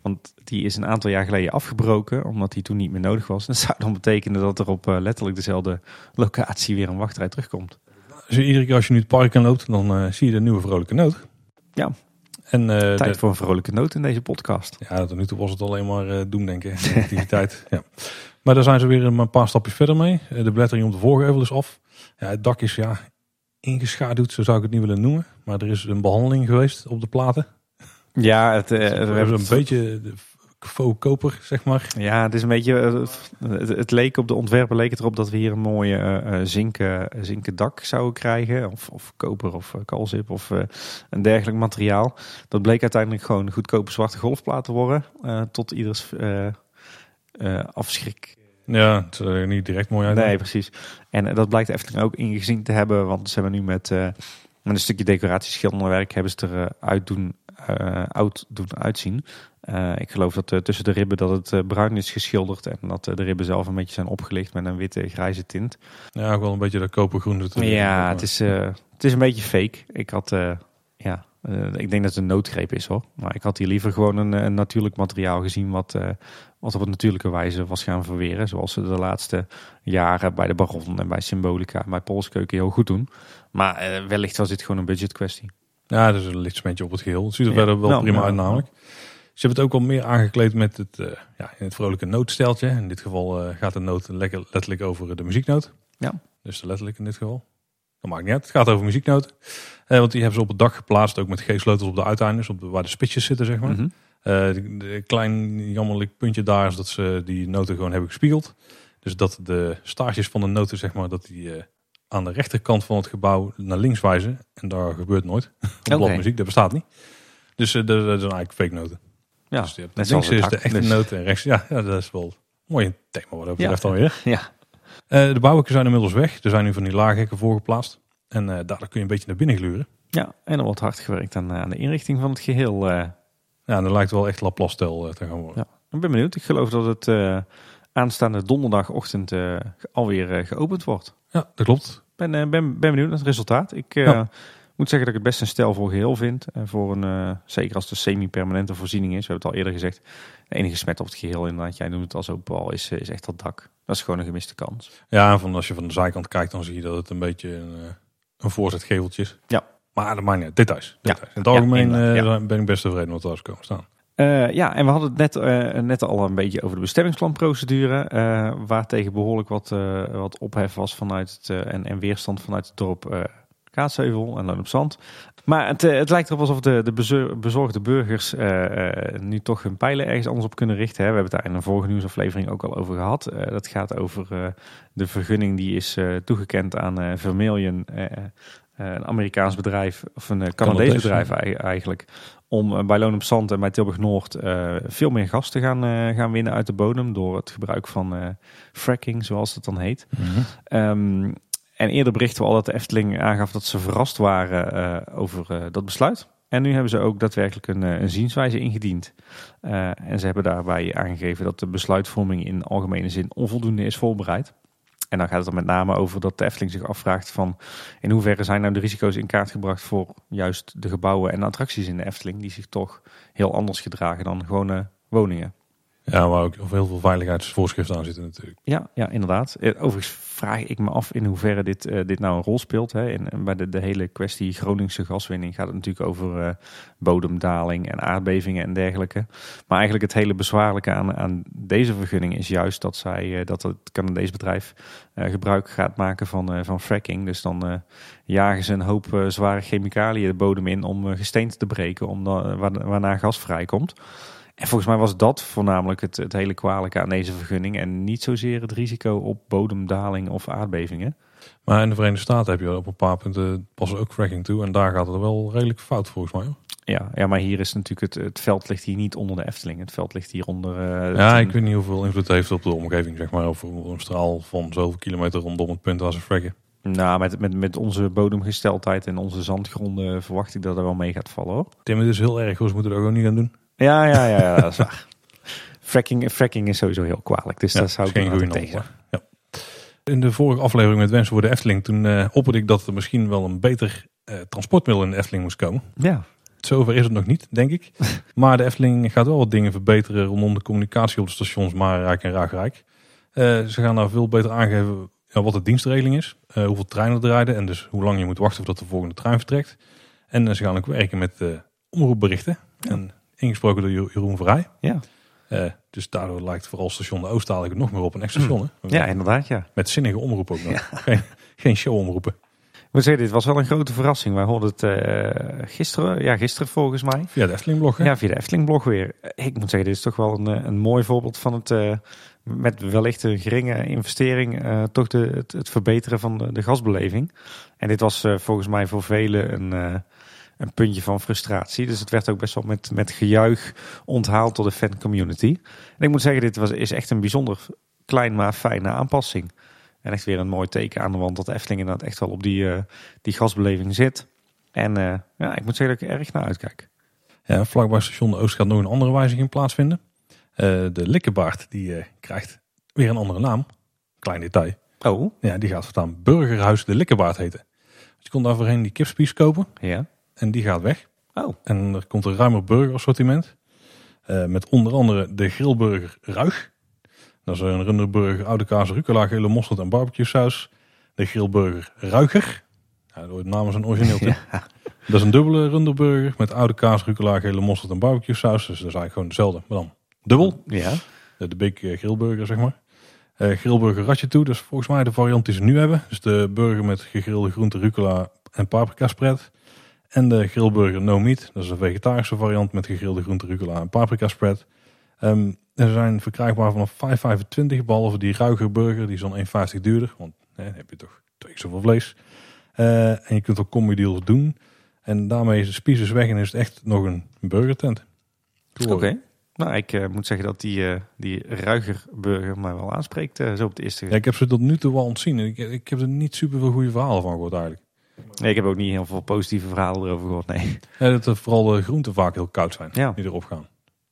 Want die is een aantal jaar geleden afgebroken, omdat die toen niet meer nodig was. Dat zou dan betekenen dat er op eh, letterlijk dezelfde locatie weer een wachtrij terugkomt. Dus iedere keer als je nu het park in loopt, dan eh, zie je de nieuwe vrolijke noot. Ja. En eh, Tijd de- voor een vrolijke noot in deze podcast. ja, tot nu toe was het alleen maar eh doemdenken. Activiteit. [LAUGHS] ja. Maar daar zijn ze weer een paar stapjes verder mee. De belettering op de voorgevel is af. Ja, het dak is ja, ingeschaduwd, zo zou ik het niet willen noemen. Maar er is een behandeling geweest op de platen. Ja, het, eh, we we hebben een beetje faux koper, zeg maar. Ja, het is een beetje. eh, Het, het leek op de ontwerpen leek het erop dat we hier een mooie eh, eh, zinken, zinken dak zouden krijgen. Of, of koper of uh, kalzip of eh, een dergelijk materiaal. Dat bleek uiteindelijk gewoon goedkope zwarte golfplaten te worden. eh, tot ieders eh, eh, afschrik. Ja, het er niet direct mooi uit. Nee, precies. En eh, dat blijkt Efteling ook ingezien te hebben. Want ze hebben nu met, eh, met een stukje decoratieschilderwerk hebben ze eruit doen eh, oud doen uitzien. Eh, ik geloof dat eh, tussen de ribben dat het eh, bruin is geschilderd en dat eh, de ribben zelf een beetje zijn opgelicht met een witte grijze tint. Ja, ook wel een beetje dat kopergroen. Ja, het is, eh, het is een beetje fake. Ik had, eh, ja, eh, ik denk dat het een noodgreep is hoor. Maar ik had hier liever gewoon een, een natuurlijk materiaal gezien wat, eh, wat op een natuurlijke wijze was gaan verweren. Zoals ze de laatste jaren bij de Baron en bij Symbolica en bij Polskeuken heel goed doen. Maar eh, wellicht was dit gewoon een budget kwestie. Ja, dus een lichtsmentje op het geheel. Het ziet er Ja. verder wel Nou, prima uit namelijk. Ze hebben het ook al meer aangekleed met het, eh, ja, in het vrolijke nootsteltje. In dit geval eh, gaat de noot lekker letterlijk over de muzieknoot. Ja. Dus de letterlijk in dit geval. Dat maakt niet uit. Het gaat over muzieknoten. Eh, want die hebben ze op het dak geplaatst. Ook met G-sleutels op de uiteindes. Op de, waar de spitsjes zitten, zeg maar. Eh, de, klein jammerlijk puntje daar is dat ze die noten gewoon hebben gespiegeld. Dus dat de staartjes van de noten, zeg maar, dat die aan de rechterkant van het gebouw naar links wijzen. En daar gebeurt nooit. [LAUGHS] Op Oké. bladmuziek, dat bestaat niet. Dus eh, dat, dat zijn eigenlijk fake noten. Ja, dus je hebt net links is de echte dus- noten en rechts. Ja, ja, dat is wel mooi een thema wat dat betreft Ja. alweer. [LAUGHS] Ja. Eh, de bouwhekken zijn inmiddels weg. Er zijn nu van die laaghekken voorgeplaatst. En eh, daardoor kun je een beetje naar binnen gluren. ja, en er wordt hard gewerkt aan, aan de inrichting van het geheel. eh. Ja, dat lijkt wel echt Laplace-stijl eh, te gaan worden. Ja. Ik ben benieuwd. Ik geloof dat het aanstaande donderdagochtend alweer geopend wordt. Ja, dat klopt. ben, eh, ben, ben benieuwd naar het resultaat. Ik eh, Ja. moet zeggen dat ik het best een stijlvol geheel vind. Eh, voor een, eh, zeker als het een semi-permanente voorziening is. We hebben het al eerder gezegd. De enige smet op het geheel inderdaad. Jij noemt het als open al. Is, is echt dat dak. Dat is gewoon een gemiste kans. Ja, en van, als je van de zijkant kijkt, dan zie je dat het een beetje een, eh, een voorzetgeveltje is. Ja. Maar dat maakt niet uit. Details. Ja. details. In het Ja, algemeen inderdaad, eh, ben ik best tevreden met wat er is komen staan. Eh, ja, en we hadden het net, eh, net al een beetje over de bestemmingsplanprocedure. eh waar tegen behoorlijk wat, wat ophef was vanuit het, en, en weerstand vanuit het dorp Kaatsheuvel en Loon op Zand. Maar het, het lijkt erop alsof de, de bezor- bezorgde burgers nu toch hun pijlen ergens anders op kunnen richten. Hè. We hebben het daar in een vorige nieuwsaflevering ook al over gehad. Eh, dat gaat over de vergunning die is toegekend aan Vermilion, een Amerikaans bedrijf, of een Canadees bedrijf ei- eigenlijk om eh, bij Loon op Zand en bij Tilburg Noord eh, veel meer gas te gaan, eh, gaan winnen uit de bodem door het gebruik van fracking, zoals het dan heet. Ehm, en eerder berichten we al dat de Efteling aangaf dat ze verrast waren over dat besluit. En nu hebben ze ook daadwerkelijk een, een zienswijze ingediend. En ze hebben daarbij aangegeven dat de besluitvorming in algemene zin onvoldoende is voorbereid. En dan gaat het er met name over dat de Efteling zich afvraagt van in hoeverre zijn nou de risico's in kaart gebracht voor juist de gebouwen en attracties in de Efteling die zich toch heel anders gedragen dan gewone woningen. Ja, waar ook heel veel veiligheidsvoorschriften aan zitten natuurlijk. Ja, ja, inderdaad. Eh, Overigens vraag ik me af in hoeverre dit, eh, dit nou een rol speelt. Hè. En, bij de, de hele kwestie Groningse gaswinning gaat het natuurlijk over eh, bodemdaling en aardbevingen en dergelijke. Maar eigenlijk het hele bezwaarlijke aan, aan deze vergunning is juist dat, zij, dat het Canadees bedrijf gebruik gaat maken van, van fracking. Dus dan jagen ze een hoop zware chemicaliën de bodem in om gesteente te breken, om waarna gas vrijkomt. En volgens mij was dat voornamelijk het, het hele kwalijke aan deze vergunning. En niet zozeer het risico op bodemdaling of aardbevingen. Maar in de Verenigde Staten heb je op een paar punten pas ook fracking toe. En daar gaat het wel redelijk fout volgens mij. hoor. Ja, ja maar hier is natuurlijk het, het veld ligt hier niet onder de Efteling. Het veld ligt hier onder... eh, Ja, ik weet niet hoeveel invloed het heeft op de omgeving, zeg maar. Of een straal van zoveel kilometer rondom het punt waar ze fracken. Nou, met, met, met onze bodemgesteldheid en onze zandgronden verwacht ik dat er wel mee gaat vallen hoor. Tim, het is heel erg, hoor. Ze moeten het ook niet gaan doen. Ja, ja, ja, ja dat is waar. Fracking, fracking is sowieso heel kwalijk, dus Ja, daar zou ik geen goede tegen. Ja. In de vorige aflevering met Wensen voor de Efteling, toen eh opperde ik dat er misschien wel een beter eh, transportmiddel in de Efteling moest komen. Ja, Zover is het nog niet, denk ik. [LAUGHS] Maar de Efteling gaat wel wat dingen verbeteren rondom de communicatie op de stations Marenrijk en Raagrijk. Eh, ze gaan daar veel beter aangeven ja, wat de dienstregeling is, hoeveel treinen er rijden en dus hoe lang je moet wachten voordat de volgende trein vertrekt. En ze gaan ook werken met omroepberichten. En ingesproken door Jeroen Verrij. ja. Eh, dus daardoor lijkt vooral station de Oost nog meer op een extra station. hè? ja inderdaad, ja. Met zinnige omroep ook nog. [LAUGHS] Geen, geen showomroepen. Ik moet zeggen, dit was wel een grote verrassing. Wij hoorden het eh, gisteren, ja, gisteren volgens mij. Via de Efteling blog. hè? Ja, via de Efteling-blog weer. Ik moet zeggen, dit is toch wel een, eh, een mooi voorbeeld van het, met wellicht een geringe investering, toch de, het, het verbeteren van de, de gasbeleving. En dit was volgens mij voor velen een, een puntje van frustratie. Dus het werd ook best wel met, met gejuich onthaald door de fancommunity. En ik moet zeggen, dit was, is echt een bijzonder klein maar fijne aanpassing. En echt weer een mooi teken aan de wand dat de Efteling inderdaad echt wel op die, eh, die gasbeleving zit. En eh, ja, ik moet zeggen dat ik er erg naar uitkijk. Ja, vlakbij station Oost gaat nog een andere wijziging plaatsvinden. Eh, de Likkebaard die krijgt weer een andere naam. Klein detail. Oh, Ja, die gaat voortaan Burgerhuis de Likkebaard heten. Dus je kon daar voorheen die kipspies kopen ja. En die gaat weg. Oh, En er komt een ruimer burgerassortiment. Eh, met onder andere de grillburger Ruig. Dat is een runderburger, oude kaas, rucola, gele mosterd en barbecue saus. De grillburger Ruiger. Ja, de naam is een origineel. [LAUGHS] ja. Dat is een dubbele runderburger met oude kaas, rucola, gele mosterd en barbecue saus. Dus dat is eigenlijk gewoon dezelfde, maar dan dubbel. Ja. De, de Big eh, Grillburger, zeg maar. Eh grillburger Ratje toe, dat is volgens mij de variant die ze nu hebben. Dus de burger met gegrilde groente, rucola en paprika spread. En de grillburger No Meat, dat is een vegetarische variant met gegrilde groente, rucola en paprika spread. Ehm, en ze zijn verkrijgbaar vanaf 5,25, behalve die ruiger burger, die is dan 1,50 duurder. Want hè, dan heb je toch twee keer zoveel vlees. Eh, en je kunt ook combi deals doen. En daarmee is de spies dus weg en is het echt nog een burgertent. Cool. Oké. Nou, ik eh, moet zeggen dat die, eh die ruigerburger mij wel aanspreekt, eh, zo op de eerste. Ja, ik heb ze tot nu toe wel ontzien. Ik, ik heb er niet super veel goede verhalen van gehoord eigenlijk. Nee, ik heb ook niet heel veel positieve verhalen erover gehoord, [LAUGHS] nee. Dat er vooral de groenten vaak heel koud zijn Ja. die erop gaan.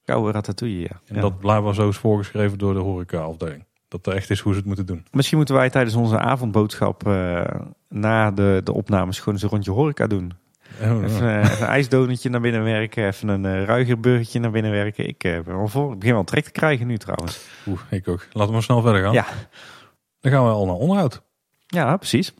Koude ratatouille, ja. En Ja. dat blijkbaar zo is voorgeschreven door de horeca-afdeling. Dat er echt is hoe ze het moeten doen. Misschien moeten wij tijdens onze avondboodschap eh, na de, de opnames gewoon eens een rondje horeca doen. Oh, Even, eh, even een ijsdonetje naar binnen werken, even een eh ruigerburgertje naar binnen werken. Ik eh, ben wel voor. Ik begin wel trek te krijgen nu trouwens. Oeh, ik ook. Laten we maar snel verder gaan. Ja. Dan gaan we al naar onderhoud. Ja, precies.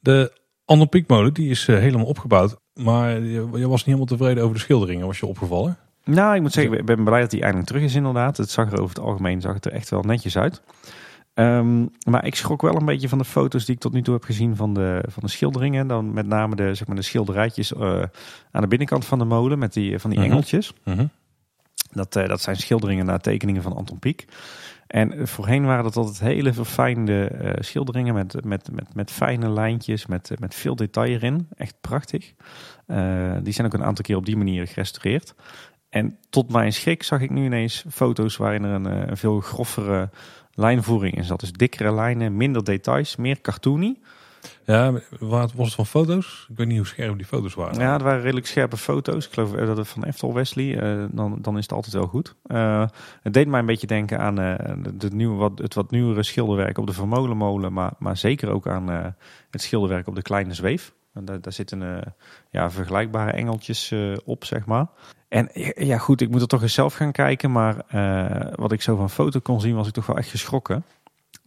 De Ander Piekmolen die is eh, helemaal opgebouwd. Maar je, je was niet helemaal tevreden over de schilderingen. Was je opgevallen? Nou, ik moet zeggen, ik ben blij dat hij eindelijk terug is inderdaad. Het zag er over het algemeen zag het er echt wel netjes uit. Ehm, maar ik schrok wel een beetje van de foto's die ik tot nu toe heb gezien van de, van de schilderingen. Dan met name de, zeg maar, de schilderijtjes eh, aan de binnenkant van de molen met die, van die Mhm. engeltjes. Mhm. Dat, eh, dat zijn schilderingen naar tekeningen van Anton Pieck. En voorheen waren dat altijd hele verfijnde eh, schilderingen met, met, met, met fijne lijntjes, met, eh, met veel detail erin. Echt prachtig. Eh, die zijn ook een aantal keer op die manier gerestaureerd. En tot mijn schrik zag ik nu ineens foto's waarin er een, een veel groffere lijnvoering in zat. Dus dikkere lijnen, minder details, meer cartoony. Ja, wat was het van foto's? Ik weet niet hoe scherp die foto's waren. Ja, het waren redelijk scherpe foto's. Ik geloof eh, dat het van Eftel Wesley. eh, dan, dan is het altijd wel goed. Eh, het deed mij een beetje denken aan de nieuwe, wat, het wat nieuwere schilderwerk op de Vermolenmolen. Maar, maar zeker ook aan het schilderwerk op de Kleine Zweef. En daar, daar zitten ja, vergelijkbare engeltjes op, zeg maar. En ja, goed, ik moet er toch eens zelf gaan kijken. Maar wat ik zo van foto kon zien, was ik toch wel echt geschrokken.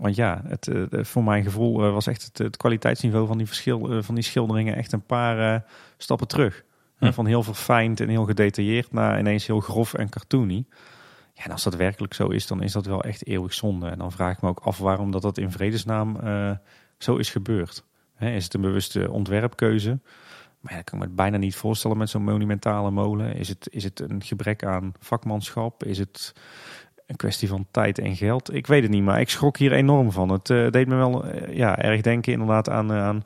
Want ja, het, eh, voor mijn gevoel eh, was echt het, het kwaliteitsniveau van die, verschil, eh, van die schilderingen echt een paar stappen terug. Hm. Van heel verfijnd en heel gedetailleerd naar ineens heel grof en cartoony. Ja, en als dat werkelijk zo is, dan is dat wel echt eeuwig zonde. En dan vraag ik me ook af waarom dat, dat in vredesnaam zo is gebeurd. Hè, is het een bewuste ontwerpkeuze? Maar ja, dat kan ik me bijna niet voorstellen met zo'n monumentale molen. Is het, is het een gebrek aan vakmanschap? Is het een kwestie van tijd en geld? Ik weet het niet, maar ik schrok hier enorm van. Het eh, deed me wel eh, ja, erg denken inderdaad aan, eh, aan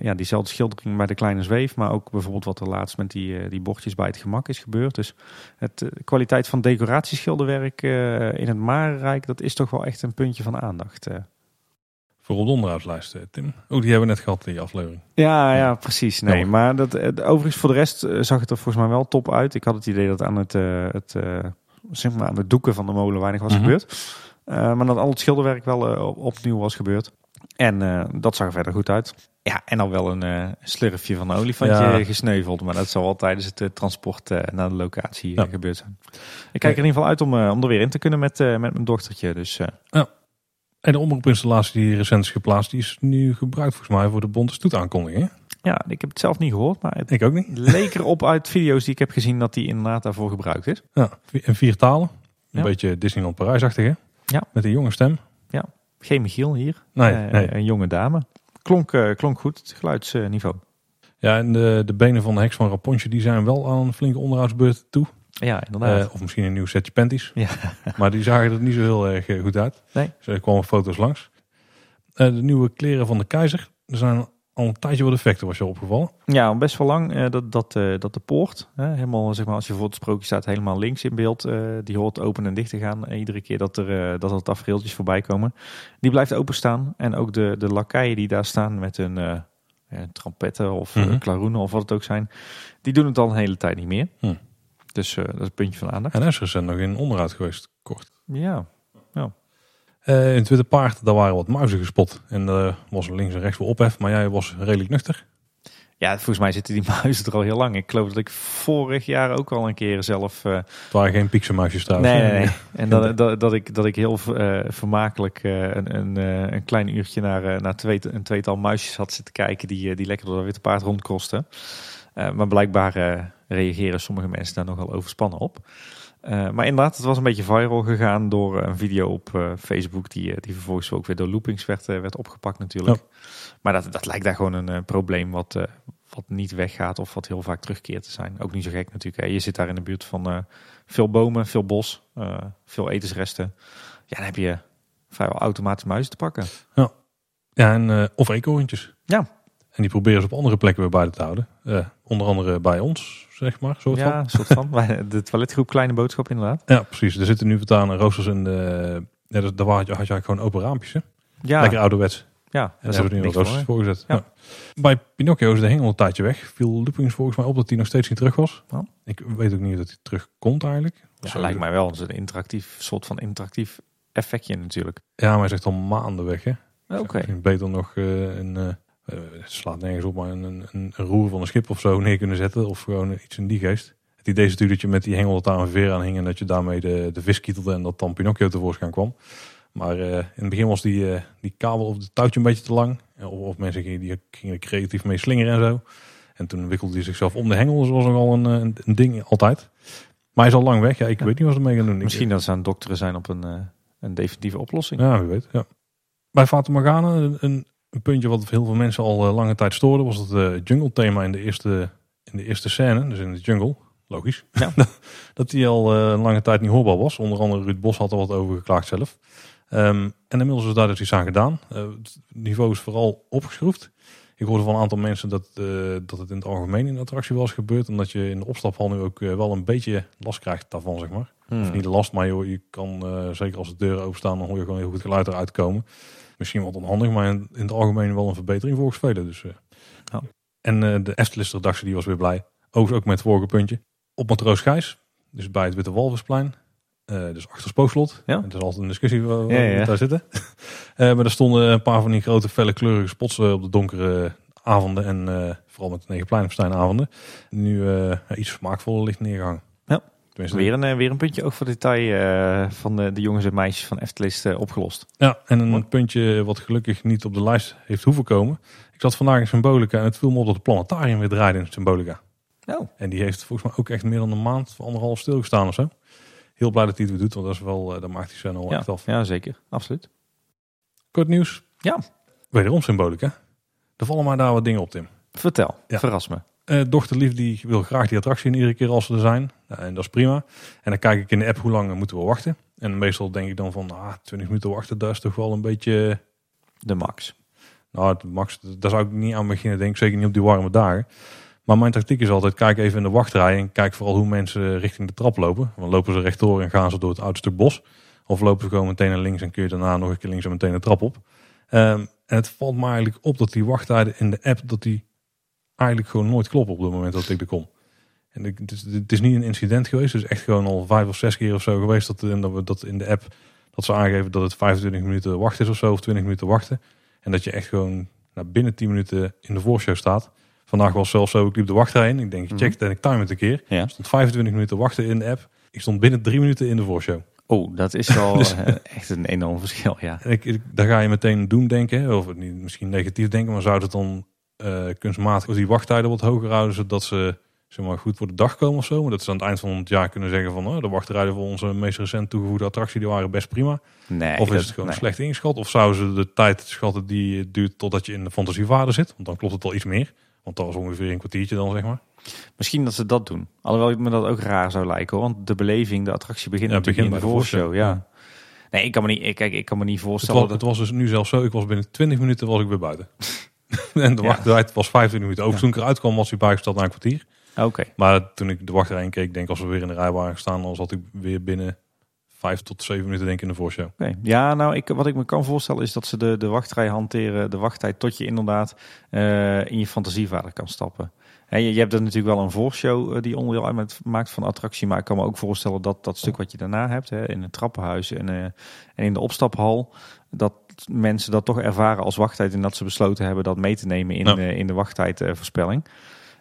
ja, diezelfde schildering bij de kleine zweef. Maar ook bijvoorbeeld wat er laatst met die, die bordjes bij het gemak is gebeurd. Dus het, de kwaliteit van decoratieschilderwerk in het Marenrijk, dat is toch wel echt een puntje van aandacht. Voor op de onderhoudslijst, eh, Tim. Oh, die hebben we net gehad, die aflevering. Ja, ja, precies. Nee, Jammer. maar dat, overigens voor de rest zag het er volgens mij wel top uit. Ik had het idee dat aan het, het zeg maar aan de doeken van de molen weinig was Mhm. gebeurd. Eh, maar dat al het schilderwerk wel eh, op- opnieuw was gebeurd. En eh, dat zag er verder goed uit. Ja, en dan wel een eh slurfje van een olifantje Ja. gesneuveld. Maar dat zal wel tijdens het transport naar de locatie Ja. gebeurd zijn. Ik kijk er in ieder geval uit om, om er weer in te kunnen met, met mijn dochtertje. Dus eh, En de omroepinstallatie die recent is geplaatst, die is nu gebruikt volgens mij voor de Bonte Stoet aankondiging. Ja, ik heb het zelf niet gehoord. Maar het Ik ook niet. [LAUGHS] leek erop uit video's die ik heb gezien dat die inderdaad daarvoor gebruikt is. Ja, in vier talen. Een Ja. beetje Disneyland Parijsachtig, hè? Ja. Met een jonge stem. Geen Michiel hier. Nee, Eh, nee. Een jonge dame. Klonk, eh, klonk goed, het geluidsniveau. Ja, en de, de benen van de heks van Rapunzel, die zijn wel aan een flinke onderhoudsbeurt toe. Ja, inderdaad. Eh, of misschien een nieuw setje panties. Ja. [LAUGHS] Maar die zagen er niet zo heel erg goed uit. Nee. Dus er kwamen foto's langs. De nieuwe kleren van de keizer. Er zijn al een tijdje wat effecten, was je opgevallen. ja, best wel lang eh, dat, dat, eh, dat de poort, hè, helemaal zeg maar, als je voor het sprookje staat, helemaal links in beeld, eh, die hoort open en dicht te gaan. En iedere keer dat er, dat er tafereeltjes voorbij komen, die blijft openstaan. En ook de, de lakeien die daar staan met hun ja, trampetten of Mhm. klaroenen of wat het ook zijn, die doen het al een hele tijd niet meer. Hm. Dus dat is een puntje van aandacht. En hij is recent nog in onderhoud geweest, kort. Ja, Eh, in het Witte Paard, daar waren wat muizen gespot. En er was links en rechts wel ophef, maar jij was redelijk nuchter. ja, volgens mij zitten die [LAUGHS] muizen er al heel lang. Ik geloof dat ik vorig jaar ook al een keer zelf... eh, Het waren geen pixelmuisjes trouwens. nee, nee, [LAUGHS] nee. En dat, dat, dat, ik, dat ik heel eh, vermakelijk eh, een, een, eh, een klein uurtje naar, eh, naar twee, een tweetal muisjes had zitten kijken... die, eh, die lekker door dat witte paard rondkosten. Eh, maar blijkbaar eh, reageren sommige mensen daar nogal overspannen op. Eh, maar inderdaad, het was een beetje viral gegaan door een video op eh, Facebook... Die, eh, die vervolgens ook weer door loopings werd, werd opgepakt natuurlijk. Maar dat, dat lijkt daar gewoon een probleem wat, wat niet weggaat... of wat heel vaak terugkeert te zijn. Ook niet zo gek natuurlijk. Hè. Je zit daar in de buurt van veel bomen, veel bos, veel etensresten. Ja, dan heb je vrijwel automatisch muizen te pakken. Ja, en, eh, of eekhoorntjes. Ja. En die proberen ze op andere plekken weer buiten te houden. Onder andere bij ons, zeg maar. Soort ja, van. soort van. De toiletgroep Kleine Boodschap inderdaad. ja, precies. Er zitten nu voortaan roosters in de... Ja, daar daar had je, had je eigenlijk gewoon open raampjes. Hè? Ja, Lekker ouderwets. ja En daar hebben we nu roosters voor. gezet. Ja. Bij Pinocchio is de hengel een tijdje weg. Viel Loopings volgens mij op dat hij nog steeds niet terug was. Oh. Ik weet ook niet dat hij terugkomt eigenlijk. Ja, Zo- lijkt mij wel. Het is een interactief, soort van interactief effectje natuurlijk. Ja, maar hij zegt al maanden weg. Hè? Oké. Beter nog eh, een... eh, het slaat nergens op, maar een, een, een roer van een schip of zo neer kunnen zetten. Of gewoon iets in die geest. Het idee is natuurlijk dat je met die hengel dat daar een veer aan hing. En dat je daarmee de, de vis kietelde en dat dan Pinocchio tevoorschijn kwam. Maar eh, in het begin was die, eh, die kabel of het touwtje een beetje te lang. Of, of mensen gingen, die gingen creatief mee slingeren en zo. En toen wikkelde hij zichzelf om de hengel. Dus was nogal een, een, een ding altijd. Maar hij is al lang weg. Ja, ik Ja. weet niet wat ze mee gaan doen. Misschien dat ze aan het dokteren zijn op een, een definitieve oplossing. ja, wie weet. Ja. Bij Fata Morgana, een, een, puntje wat heel veel mensen al eh, lange tijd stoorde, was het eh, jungle thema in de eerste, in de eerste scène, dus in de jungle. Logisch. Ja. [LAUGHS] dat die al eh, een lange tijd niet hoorbaar was. Onder andere Ruud Bos had er wat over geklaagd zelf. Ehm, en inmiddels is daar dus iets aan gedaan. Eh, het niveau is vooral opgeschroefd. Ik hoorde van een aantal mensen dat, eh, dat het in het algemeen in de attractie wel eens gebeurt. Omdat je in de opstaphal nu ook eh, wel een beetje last krijgt daarvan, zeg maar. Hmm. Of niet last, maar joh, je kan, eh, zeker als de deuren openstaan, dan hoor je gewoon heel goed geluid eruit komen. Misschien wat onhandig, maar in, in het algemeen wel een verbetering volgens velen. Dus, eh. En eh, de Eftelist redactie die was weer blij. Overigens ook met het vorige puntje. Op Matroos Gijs, dus bij het Witte Walvisplein. eh, dus achter Spookslot. Ja. Het is altijd een discussie waar, Ja, we ja. daar zitten. [LAUGHS] Maar er stonden een paar van die grote felle kleurige spots op de donkere avonden. En vooral met de Negenpleinenfestijn Nu iets smaakvoller licht neergehangen. Tenminste, Weer een, eh, weer een puntje ook voor detail eh, van de, de jongens en meisjes van Eftelist eh, opgelost. Ja, en een puntje wat gelukkig niet op de lijst heeft hoeven komen. Ik zat vandaag in Symbolica en het viel me op dat het planetarium weer draaide in Symbolica. Oh. En die heeft volgens mij ook echt meer dan een maand, anderhalf stilgestaan of zo. Heel blij dat hij het weer doet, want dat is wel, dat maakt die scène wel Ja, echt af. ja, zeker. Absoluut. Kort nieuws. Ja. Wederom Symbolica. Er vallen maar daar wat dingen op, Tim. Vertel, Ja. verras me. Eh dochter Lief die wil graag die attractie in iedere keer als ze er zijn. Nou, en dat is prima. En dan kijk ik in de app hoe lang moeten we wachten. En meestal denk ik dan van, ah, 20 minuten wachten, dat is toch wel een beetje... De max. Nou, het max, daar zou ik niet aan beginnen, denk ik. Zeker niet op die warme dagen. Maar mijn tactiek is altijd, kijk even in de wachtrij en kijk vooral hoe mensen richting de trap lopen. Dan lopen ze rechtdoor en gaan ze door het oude stuk bos. Of lopen ze gewoon meteen naar links en kun je daarna nog een keer links en meteen de trap op. Ehm, en het valt me eigenlijk op dat die wachttijden in de app, dat die eigenlijk gewoon nooit kloppen op het moment dat ik er kom. En het, is, het is niet een incident geweest, het is echt gewoon al vijf of zes keer of zo geweest dat, dat we dat in de app, dat ze aangeven dat het 25 minuten wachten is of zo, of 20 minuten wachten. En dat je echt gewoon nou, binnen 10 minuten in de voorshow staat. Vandaag was zelfs zo, ik liep de wachtrij in. Ik denk, check het en ik time het een keer. Ja. Stond 25 minuten wachten in de app. Ik stond binnen drie minuten in de voorshow. Oh, dat is wel [LAUGHS] Dus- eh, echt een enorm verschil, ja. En ik, ik, daar ga je meteen doen denken, of niet, misschien negatief denken, maar zou het dan eh, kunstmatig die wachttijden wat hoger houden, zodat ze zeg maar, goed voor de dag komen of zo? Maar dat ze aan het eind van het jaar kunnen zeggen van, oh, de wachttijden voor onze meest recent toegevoegde attractie, die waren best prima. Nee, Of is dat- het gewoon nee. slecht ingeschat? Of zouden ze de tijd schatten die het duurt totdat je in de fantasievader zit? Want dan klopt het al iets meer. Want dat was ongeveer een kwartiertje dan, zeg maar. Misschien dat ze dat doen. Alhoewel me dat ook raar zou lijken, hoor. want de beleving, de attractie begint Ja, in de voorshow. Ja. Nee, ik kan me niet, kijk, ik kan me niet Het voorstellen was, dat... het was dus nu zelfs zo, ik was binnen 20 minuten was ik weer buiten. [LAUGHS] [LAUGHS] en de Ja. wachttijd was 25 minuten. Ook toen ik eruit kwam was hij bijgesteld na een kwartier. Oké, Maar toen ik de wachtrij in keek, denk ik als we weer in de rij waren gestaan, dan zat ik weer binnen 5 tot 7 minuten denk ik in de voorshow. Oké. Ja, nou, ik, wat ik me kan voorstellen is dat ze de, de wachtrij hanteren, de wachttijd tot je inderdaad eh, in je fantasievader kan stappen. En je, je hebt er natuurlijk wel een voorshow eh, die onderdeel uitmaakt van de attractie. Maar ik kan me ook voorstellen dat dat stuk wat je daarna hebt, hè, in het trappenhuis en, eh, en in de opstaphal, dat mensen dat toch ervaren als wachttijd. En dat ze besloten hebben dat mee te nemen in, Ja. in de wachttijdvoorspelling.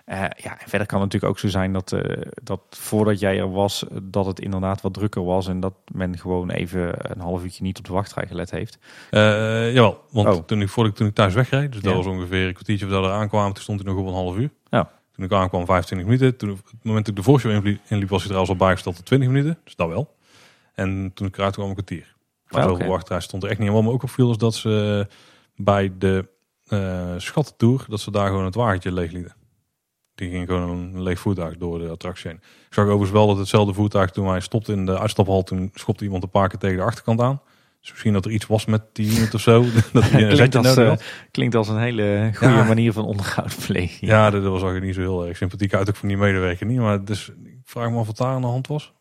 Eh ja, en verder kan het natuurlijk ook zo zijn dat, eh, dat voordat jij er was, dat het inderdaad wat drukker was. En dat men gewoon even een half uurtje niet op de wachtrij gelet heeft. Eh, jawel, want Oh. toen, ik, voordat ik, toen ik thuis wegreed, dus dat Ja. was ongeveer een kwartiertje voordat we eraan kwamen, toen stond hij nog op een half uur. Ja. Toen ik aankwam 25 minuten. Toen, op het moment dat ik de voorshow inliep, inliep was hij trouwens al bijgesteld tot 20 minuten. Dus dat wel. En toen ik eruit kwam een kwartier. Maar Ah, oké. wachtrij stond er echt niet. En wat me ook opviel is dat ze bij de schattentour, dat ze daar gewoon het wagentje leeg lieten. Die ging gewoon een leeg voertuig door de attractie heen. Ik zag overigens wel dat hetzelfde voertuig toen hij stopte in de uitstaphal, toen schopte iemand een paar keer tegen de achterkant aan. Dus misschien dat er iets was met die unit of zo. [LAUGHS] dat Klinkt als, eh, klinkt als een hele goede Ja. manier van onderhoudpleging. Ja, dat, was eigenlijk niet zo heel erg sympathiek uit, ook van die medewerker niet. Maar dus, ik vraag me af wat daar aan de hand was.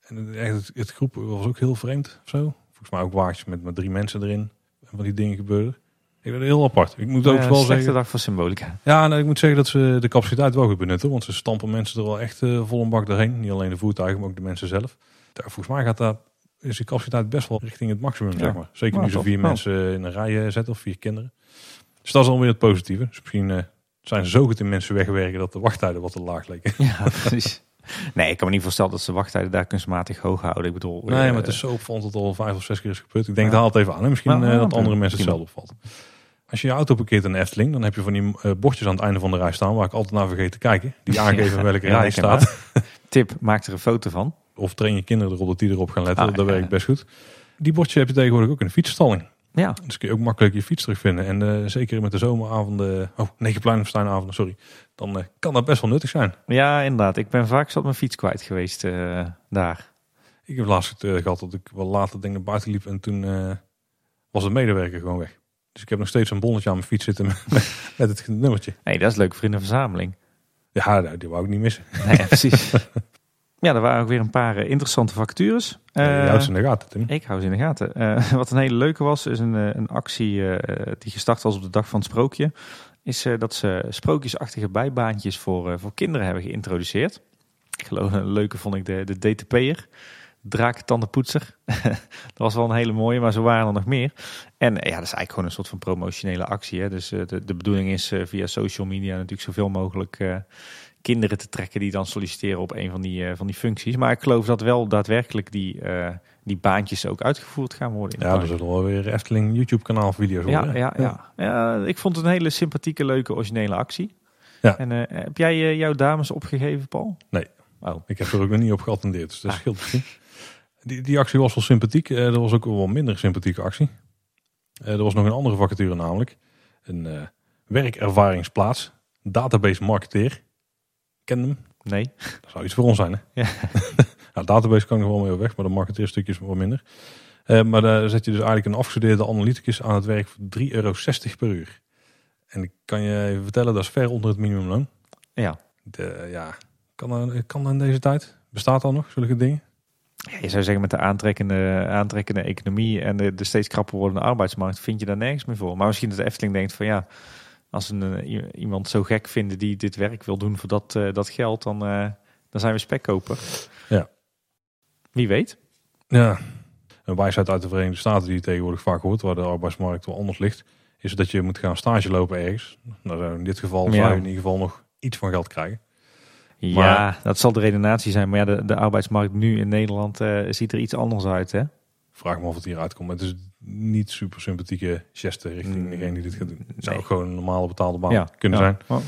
En het, echt, het, het groep was ook heel vreemd of zo. Volgens mij ook wagentjes met, met drie mensen erin. En van die dingen gebeurden. Ik vind het heel apart. Ik moet ook Eh, wel zeggen. dag voor symbolica. Ja, nou, ik moet zeggen dat ze de capaciteit wel goed benutten. Want ze stampen mensen er wel echt eh, vol een bak doorheen. Niet alleen de voertuigen, maar ook de mensen zelf. Daar, volgens mij gaat daar, is de capaciteit best wel richting het maximum, Ja. zeg maar. Zeker Nou, nu ze vier Nou. mensen in een rij eh, zetten of vier kinderen. Dus dat is alweer het positieve. Dus misschien eh, zijn ze zo goed in mensen wegwerken dat de wachttijden wat te laag leken. [LAUGHS] Ja, precies. Nee, ik kan me niet voorstellen dat ze wachttijden daar kunstmatig hoog houden. Ik bedoel, Nee, maar het is zo opvallend dat het al vijf of zes keer is gebeurd. Ik denk, Ja. haalt het even aan. hè. Misschien dat andere mensen hetzelfde opvalt. Als je je auto parkeert in de Efteling, dan heb je van die eh, bordjes aan het einde van de rij staan, waar ik altijd naar vergeet te kijken. Die [LAUGHS] aangeven Ja, welke ja, rij je herkenbaar. staat. Tip, maak er een foto van. Of train je kinderen erop dat die erop gaan letten. Ah, dat ja. werkt best goed. Die bordjes heb je tegenwoordig ook in de fietsstalling. Ja, Dus kun je ook makkelijk je fiets terugvinden. En eh, zeker met de zomeravonden, oh, negenpleinensteinavonden, sorry. Dan eh, kan dat best wel nuttig zijn. ja, inderdaad. Ik ben vaak zat mijn fiets kwijt geweest daar. Ik heb laatst eh, gehad dat ik wel later naar buiten liep en toen was de medewerker gewoon weg. Dus ik heb nog steeds een bonnetje aan mijn fiets zitten met, met het nummertje. Nee, dat is leuk voor in een verzameling. Ja, nou, die wou ik niet missen. [LAUGHS] Nee, ja, precies. ja, er waren ook weer een paar eh, interessante vacatures. Uh, je houdt ze in de gaten, Tim. Ik hou ze in de gaten. Eh, [LAUGHS] wat een hele leuke was, is een, een actie die gestart was op de dag van het sprookje. Is dat ze sprookjesachtige bijbaantjes voor, voor kinderen hebben geïntroduceerd. Ik geloof een leuke vond ik de, de DTP'er. Draaktandenpoetser. [LAUGHS] dat was wel een hele mooie, maar zo waren er nog meer. En eh, ja, dat is eigenlijk gewoon een soort van promotionele actie. Hè? Dus eh, de, de bedoeling is eh, via social media natuurlijk zoveel mogelijk kinderen te trekken die dan solliciteren op een van die, van die functies. Maar ik geloof dat wel daadwerkelijk die, die baantjes ook uitgevoerd gaan worden. In Ja, park. zullen wel weer Efteling YouTube kanaal video's ja, worden. ja, ja. ja, ik vond het een hele sympathieke, leuke, originele actie. Ja. En heb jij jouw dames opgegeven, Paul? Nee. Oh, Ik heb er ook nog niet op geattendeerd, dus dat Ah. scheelt misschien. Die, die actie was wel sympathiek. Eh, er was ook wel een minder sympathieke actie. Eh, er was nog een andere vacature namelijk. Een eh, werkervaringsplaats. Database marketeer. Ken hem? nee. Dat zou iets voor ons zijn, hè? Ja. [LAUGHS] nou, database kan ik nog wel mee weg, maar de marketeerstukje is wat minder. Maar daar zet je dus eigenlijk een afgestudeerde analyticus aan het werk voor 3,60 euro per uur. En ik kan je even vertellen, dat is ver onder het minimumloon. Ja. De, ja, kan kan dat in deze tijd? Bestaat dat nog, zulke dingen? Ja, je zou zeggen met de aantrekkende, aantrekkende economie en de, de steeds krapper wordende arbeidsmarkt vind je daar nergens meer voor. Maar misschien dat de Efteling denkt van ja, als een, eh, iemand zo gek vinden die dit werk wil doen voor dat, eh, dat geld, dan, eh, dan zijn we spekkoper. Ja. Wie weet. Ja, een wijsheid uit de Verenigde Staten die je tegenwoordig vaak hoort, waar de arbeidsmarkt wel anders ligt, is dat je moet gaan stage lopen ergens. Nou, in dit geval Ja. zou je in ieder geval nog iets van geld krijgen. Ja, Maar- dat zal de redenatie zijn. Maar ja, de, de arbeidsmarkt nu in Nederland eh, ziet er iets anders uit. Hè? Vraag me of het hieruit komt. Maar het is niet super sympathieke geste richting Mm, degene die dit gaat doen. Het zou ook gewoon een normale betaalde baan Ja, kunnen ja. zijn.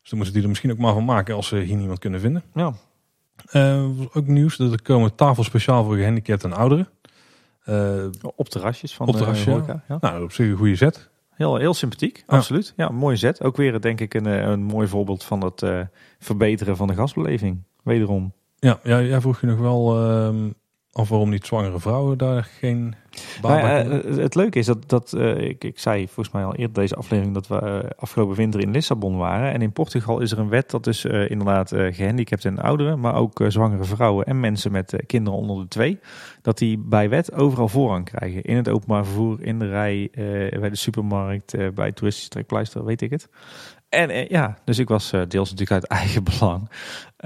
Dus dan moeten die er misschien ook maar van maken als ze hier niemand kunnen vinden. Ja. Was ook nieuws dat er komen tafels speciaal voor gehandicapten en ouderen. Eh, Op terrasjes van Op de terrasje. Ja. nou, op zich een goede zet. Heel, heel sympathiek, Ja. absoluut. Ja, een mooie zet. Ook weer denk ik een, eh, een mooi voorbeeld van het eh, verbeteren van de gastbeleving. Wederom. Ja, ja, jij vroeg je nog wel ehm, af waarom niet zwangere vrouwen daar geen baan bij eh, het leuke is dat, dat eh, ik, ik zei volgens mij al eerder deze aflevering dat we eh, afgelopen winter in Lissabon waren. En in Portugal is er een wet dat dus inderdaad eh, gehandicapten en ouderen, maar ook zwangere vrouwen en mensen met kinderen onder de twee, dat die bij wet overal voorrang krijgen. In het openbaar vervoer, in de rij, bij de supermarkt, bij toeristische trekpleister, weet ik het. En ja, dus ik was deels natuurlijk uit eigen [LAUGHS] belang.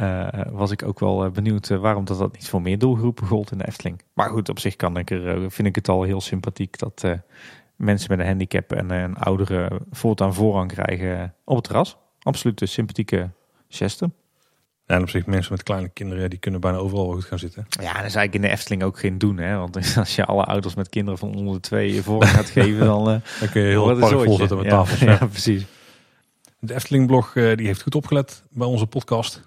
Eh, was ik ook wel eh, benieuwd eh, waarom dat, dat niet voor meer doelgroepen gold in de Efteling. Maar goed, op zich kan ik er, vind ik het al heel sympathiek dat mensen met een handicap en een oudere voortaan voorrang krijgen op het terras. Absoluut een sympathieke geste. Ja, en op zich mensen met kleine kinderen, die kunnen bijna overal goed gaan zitten. Ja, dat is eigenlijk in de Efteling ook geen doen. Hè? Want [LAUGHS] als je alle ouders met kinderen van onder de twee voorrang gaat geven, dan [LAUGHS] Dan kun je heel het het park vol met Ja, tafels. Ja, [LAUGHS] Ja. precies. De Efteling-blog die heeft goed opgelet bij onze podcast.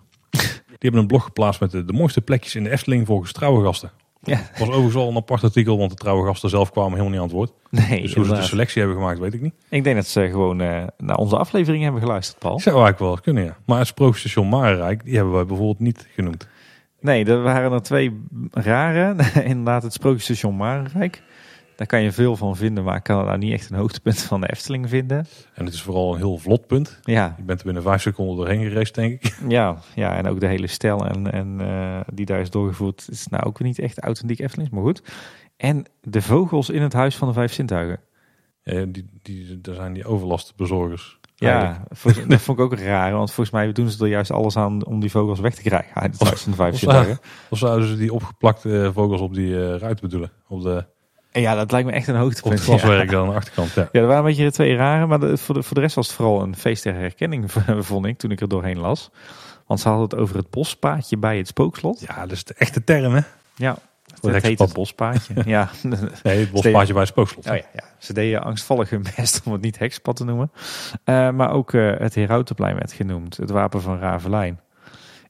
Die hebben een blog geplaatst met de, de mooiste plekjes in de Efteling volgens trouwe gasten. Ja, was overigens wel een apart artikel, want de trouwe gasten zelf kwamen helemaal niet aan het woord. nee, Dus hoe ze de selectie hebben gemaakt, weet ik niet. Ik denk dat ze gewoon eh, naar onze aflevering hebben geluisterd, Paul. Zou eigenlijk wel kunnen, ja. Maar het Sprookjesstation Marenrijk, die hebben wij bijvoorbeeld niet genoemd. Nee, er waren er twee rare. [LAUGHS] Inderdaad, het Sprookjesstation Marenrijk. Daar kan je veel van vinden, maar ik kan nou niet echt een hoogtepunt van de Efteling vinden. En het is vooral een heel vlot punt. Ja, Je bent er binnen vijf seconden doorheen geraced, denk ik. [LAUGHS] ja, ja en ook de hele stijl en, en, eh, die daar is doorgevoerd is nou ook weer niet echt authentiek Eftelings, maar goed. En de vogels in het Huis van de Vijf Zintuigen. Ja, die, die, daar zijn die overlastbezorgers. Ja, volgens- [LAUGHS] dat vond ik ook raar, want volgens mij doen ze er juist alles aan om die vogels weg te krijgen uit het Huis van de Vijf Of- Zintuigen. Of zouden ze die opgeplakte vogels op die eh, ruit bedoelen? Op, de, En ja, dat lijkt me echt een op hoogtepunt. het glaswerk Ja. dan aan de achterkant. Ja. Ja, er waren een beetje de twee rare, maar de- voor, de, voor de rest was het vooral een feest der herkenning, [LAUGHS] vond ik, toen ik er doorheen las. Want ze hadden het over het bospaadje bij het spookslot. ja, dat is de echte term, hè? Ja, het het heet hekspad. het bospaadje. [LAUGHS] ja. Nee, het bospaadje bij het spookslot. Oh ja, ja, ze deden angstvallig hun best om het niet hekspad te noemen. Eh, maar ook eh, het Herautenplein werd genoemd, het wapen van Ravelijn.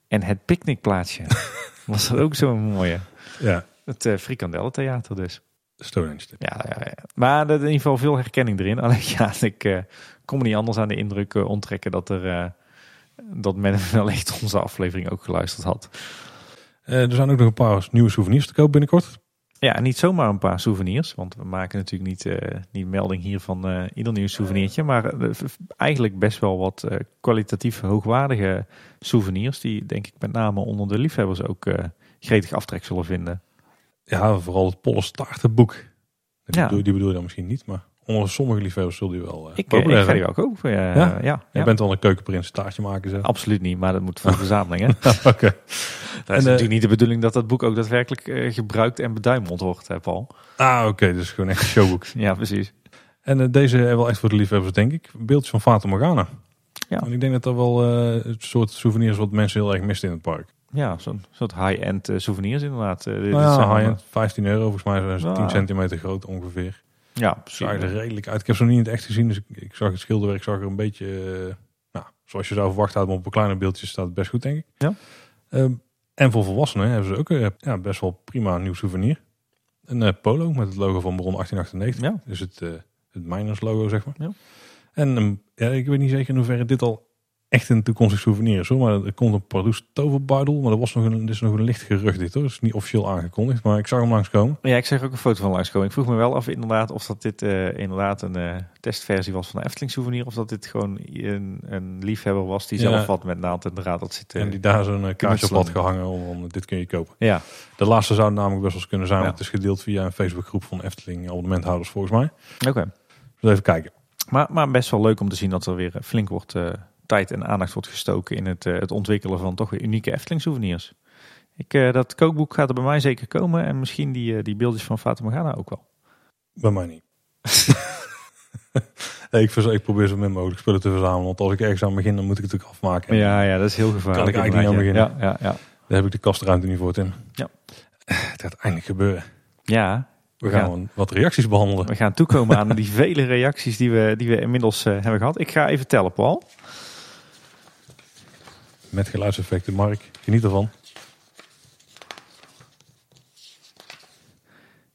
En het picknickplaatsje [LAUGHS] was er ook zo'n mooie. Ja, Het uh, Frikandellentheater dus. Stonehenge. Ja, ja, ja. maar er in ieder geval veel herkenning erin. [LAUGHS] Alleen ja, ik eh, kon me niet anders aan de indruk eh, onttrekken dat, er, eh, dat men [LAUGHS] wellicht onze aflevering ook geluisterd had. Er zijn ook nog een paar nieuwe souvenirs te koop binnenkort. Ja, niet zomaar een paar souvenirs. Want we maken natuurlijk niet, niet melding hier van ieder nieuw souvenirtje. Maar eigenlijk best wel wat kwalitatief hoogwaardige souvenirs. Die denk ik met name onder de liefhebbers ook gretig aftrek zullen vinden. Ja, vooral het Polle Staartenboek. Die, Ja. bedoel, die bedoel je dan misschien niet, maar onder sommige liefhebbers zullen die wel eh Ik, eh, ik ga die wel kopen. ja, Ja? ja, Je bent wel een keukenprins taartje maken zo. Absoluut niet, maar dat moet voor de [LAUGHS] verzameling. Hè? [LAUGHS] Oké. Dat is eh, natuurlijk niet de bedoeling dat dat boek ook daadwerkelijk eh, gebruikt en beduimeld wordt, hè, Paul. Ah, oké. dus gewoon echt een showboek. [LAUGHS] Ja, precies. En eh, deze hebben wel echt voor de liefhebbers, denk ik. Een beeldje van Fata Morgana. Ja. En ik denk dat dat wel eh, het soort souvenirs wat mensen heel erg misten in het park. Ja, zo'n soort high-end eh, souvenirs inderdaad. Eh, dit Nou zijn ja, high-end, 15 euro volgens mij. zijn ze Ja. 10 centimeter groot ongeveer. Ja, Zag er precies. redelijk uit. Ik heb ze nog niet in het echt gezien, dus ik, ik zag het schilderwerk zag er een beetje, eh, nou, zoals je zou verwachten uit, maar op een kleine beeldje staat het best goed, denk ik. Ja. Ehm, en voor volwassenen hebben ze ook eh, ja, best wel prima nieuw souvenir. Een eh, polo met het logo van Bron 1898. Ja. Dus het, eh het miners logo, zeg maar. Ja. En ehm, ja, ik weet niet zeker in hoeverre dit al echt een toekomstig souvenir is hoor. Maar er komt een Pardoes toverbuidel. Maar dat was nog een, dit is nog een licht gerucht dit hoor. Het is niet officieel aangekondigd. Maar ik zag hem langskomen. Ja, ik zag ook een foto van langskomen. Ik vroeg me wel af inderdaad of dat dit eh, inderdaad een eh, testversie was van de Efteling souvenir. Of dat dit gewoon een, een liefhebber was die Ja. zelf wat met naald en draad had zitten. en die daar zo'n eh, kaartje op had gehangen. Om, om dit kun je kopen. Ja, De laatste zou namelijk best wel eens kunnen zijn. Ja. Want het is gedeeld via een Facebookgroep van Efteling abonnementhouders volgens mij. oké. Dus even kijken. Maar, maar best wel leuk om te zien dat er weer flink wordt tijd en aandacht wordt gestoken in het, eh, het ontwikkelen van toch weer unieke Efteling souvenirs. Ik, eh, dat kookboek gaat er bij mij zeker komen en misschien die, eh, die beeldjes van Fata Morgana ook wel. Bij mij niet. [LAUGHS] Ik, probeer zo min mogelijk spullen te verzamelen. Want als ik ergens aan begin, dan moet ik het natuurlijk afmaken. Ja, ja, dat is heel gevaarlijk. Kan ik eigenlijk niet aan inderdaad, Ja, ja, ja. Daar heb ik de kastruimte niet voor, Tim. Ja. Het gaat eindelijk gebeuren. ja We gaan gaan- wat reacties behandelen. we gaan toekomen aan die vele reacties die we, die we inmiddels hebben gehad. Ik ga even tellen, Paul. Met geluidseffecten. Mark, geniet ervan.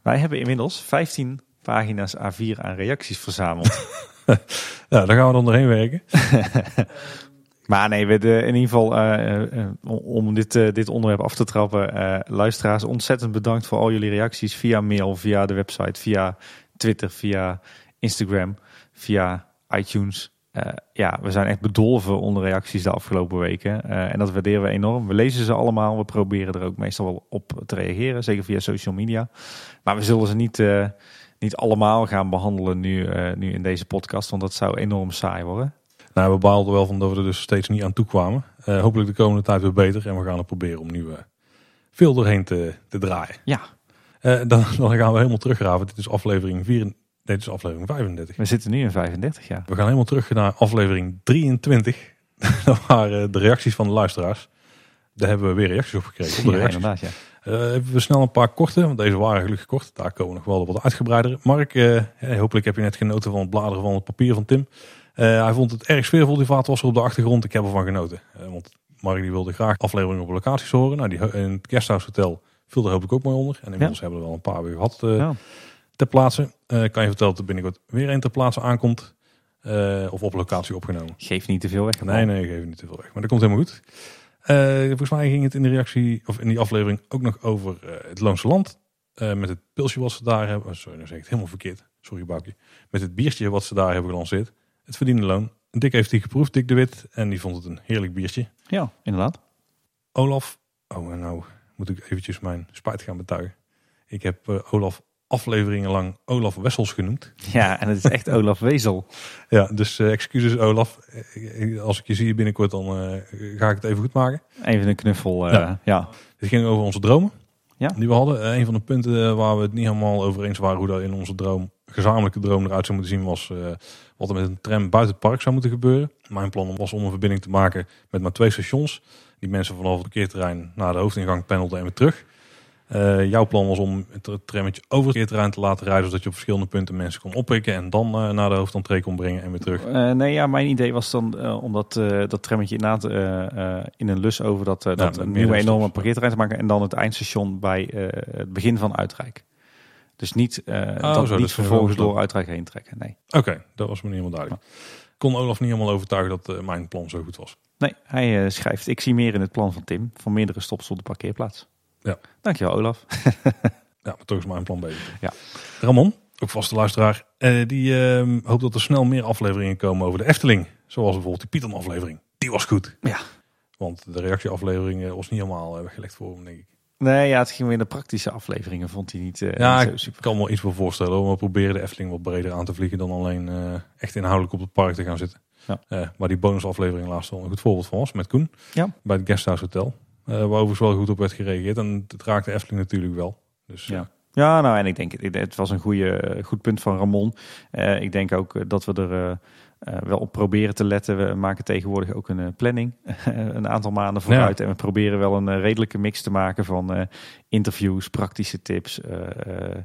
Wij hebben inmiddels 15 pagina's A4 aan reacties verzameld. [LAUGHS] [LAUGHS] Ja, daar gaan we dan doorheen werken. [LAUGHS] Maar nee, we de, in ieder geval eh, eh, om dit, eh, dit onderwerp af te trappen. eh, luisteraars, ontzettend bedankt voor al jullie reacties via mail, via de website, via Twitter, via Instagram, via iTunes. Eh, ja, we zijn echt bedolven onder reacties de afgelopen weken. Eh, en dat waarderen we enorm. We lezen ze allemaal. We proberen er ook meestal wel op te reageren, zeker via social media. Maar we zullen ze niet, eh, niet allemaal gaan behandelen nu, nu in deze podcast, want dat zou enorm saai worden. Nou, we baalden wel van dat we er dus steeds niet aan toe kwamen. Hopelijk de komende tijd weer beter. En we gaan het proberen om nu veel doorheen te, te draaien. Ja, dan, [LAUGHS] dan gaan we helemaal teruggraven. Dit is aflevering 4, nee, dit is aflevering 35. we zitten nu in 35 jaar. We gaan helemaal terug naar aflevering 23. [LAUGHS] dat waren de reacties van de luisteraars. Daar hebben we weer reacties op gekregen. Op Ja, inderdaad, ja. Eh, even we snel een paar korte, want deze waren gelukkig kort. Daar komen nog wel wat uitgebreider. Mark, eh, hopelijk heb je net genoten van het bladeren van het papier van Tim. Eh, hij vond het erg sfeervol, die vaatwasser op de achtergrond. Ik heb ervan genoten. Want Mark die wilde graag afleveringen op locaties horen. Nou, die, in het Guesthouse Hotel viel er hopelijk ook mooi onder. En inmiddels hebben we er wel een paar weer gehad eh, Ja. Ter plaatse. Eh, kan je vertellen dat er binnenkort weer een ter plaatse aankomt. Eh, of op locatie opgenomen. Geef niet te veel weg. Nee, nee, geef niet te veel weg. Maar dat komt helemaal goed. Eh, volgens mij ging het in de reactie, of in die aflevering, ook nog over het Loonse Land. Met het pilsje wat ze daar hebben. Oh, sorry, dan zeg ik het helemaal verkeerd. Sorry, Boukje. Met het biertje wat ze daar hebben gelanceerd. Het verdiende loon. Dick heeft die geproefd, Dick de Wit. En die vond het een heerlijk biertje. Ja, inderdaad. Olaf. Oh, en nou moet ik eventjes mijn spijt gaan betuigen. Ik heb Olaf afleveringen lang Olaf Wessels genoemd. Ja, en het is echt Olaf Wezel. [LAUGHS] Ja, dus eh, excuses Olaf. Eh, Als ik je zie binnenkort, dan eh, ga ik het even goed maken. Even een knuffel. eh, Ja. ja. Het ging over onze dromen Ja. die we hadden. Eh, Een van de punten eh, waar we het niet helemaal over eens waren hoe dat in onze droom, gezamenlijke droom eruit zou moeten zien, was eh, wat er met een tram buiten het park zou moeten gebeuren. Mijn plan was om een verbinding te maken met maar twee stations. Die mensen vanaf het parkeerterrein naar de hoofdingang pendelden en weer terug. Eh, jouw plan was om het trammetje over het te laten rijden, zodat je op verschillende punten mensen kon oppikken en dan eh, naar de hoofdentree kon brengen en weer terug. Eh, nee, ja, mijn idee was dan om dat, dat trammetje inderdaad in een lus over dat, eh, dat nieuwe enorme parkeerterrein te maken. En dan het eindstation bij het begin van Uitrijk. Dus niet, eh, dat, Oh, zo, niet vervolgens door Uitrijk heen trekken. Nee. Oké, dat was me niet helemaal duidelijk. Kon Olaf niet helemaal overtuigen dat mijn plan zo goed was. Nee, hij schrijft, ik zie meer in het plan van Tim. Van meerdere stops op de parkeerplaats. Ja. Dankjewel Olaf. [LAUGHS] Ja, maar toch is mijn plan beter. Ja. Ramon, ook vaste luisteraar, eh, die ehm, hoopt dat er snel meer afleveringen komen over de Efteling. Zoals bijvoorbeeld die Python aflevering. Die was goed. Ja. Want de reactieaflevering was niet helemaal eh, weggelegd voor hem, denk ik. Nee, ja, het ging weer in de praktische afleveringen. Vond hij niet, eh, Ja, niet ik super. kan me wel iets voor voorstellen. hoor. We proberen de Efteling wat breder aan te vliegen dan alleen echt inhoudelijk op het park te gaan zitten. Ja. Waar die bonusaflevering laatst wel een goed voorbeeld van was met Koen. Ja. Bij het Guesthouse Hotel. Eh waar overigens wel goed op werd gereageerd. En het raakte Efteling natuurlijk wel. Dus Ja. eh, Ja, nou en ik denk, het was een goede, goed punt van Ramon. Eh, ik denk ook eh, dat we er eh, eh, wel op proberen te letten. We maken tegenwoordig ook een eh, planning, [LAUGHS] een aantal maanden vooruit. En we proberen wel een eh, redelijke mix te maken van eh, interviews, praktische tips, eh, eh,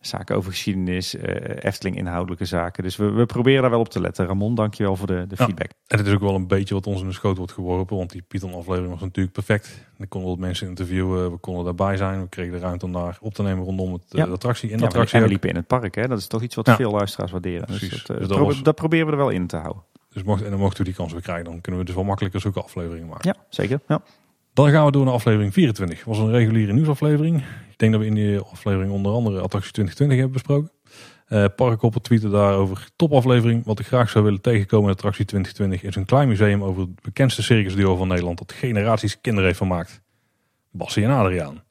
zaken over geschiedenis, eh, Efteling inhoudelijke zaken. Dus we, we proberen daar wel op te letten. Ramon, dankjewel voor de, de Ja. feedback. En het is ook wel een beetje wat ons in de schoot wordt geworpen. Want die Python aflevering was natuurlijk perfect. Dan konden we wat mensen interviewen. We konden daarbij zijn. We kregen de ruimte om daar op te nemen rondom het, eh, Ja. de attractie. En de Ja, attractie en we liepen in het park, hè? dat is toch iets wat veel luisteraars waarderen. Precies. Dus dat, eh, Dus dat probe- was- dat proberen we er wel in te houden. Dus mocht, en dan mochten we die kans weer krijgen. Dan kunnen we dus wel makkelijker zulke afleveringen maken. Ja, zeker. Ja. Dan gaan we door naar aflevering 24. Dat was een reguliere nieuwsaflevering. Denk dat we in die aflevering onder andere attractie 2020 hebben besproken. Eh Parkkoppel tweette daarover topaflevering. Wat ik graag zou willen tegenkomen in attractie 2020 is een klein museum over het bekendste circusduo van Nederland dat generaties kinderen heeft vermaakt. Bassie en Adriaan.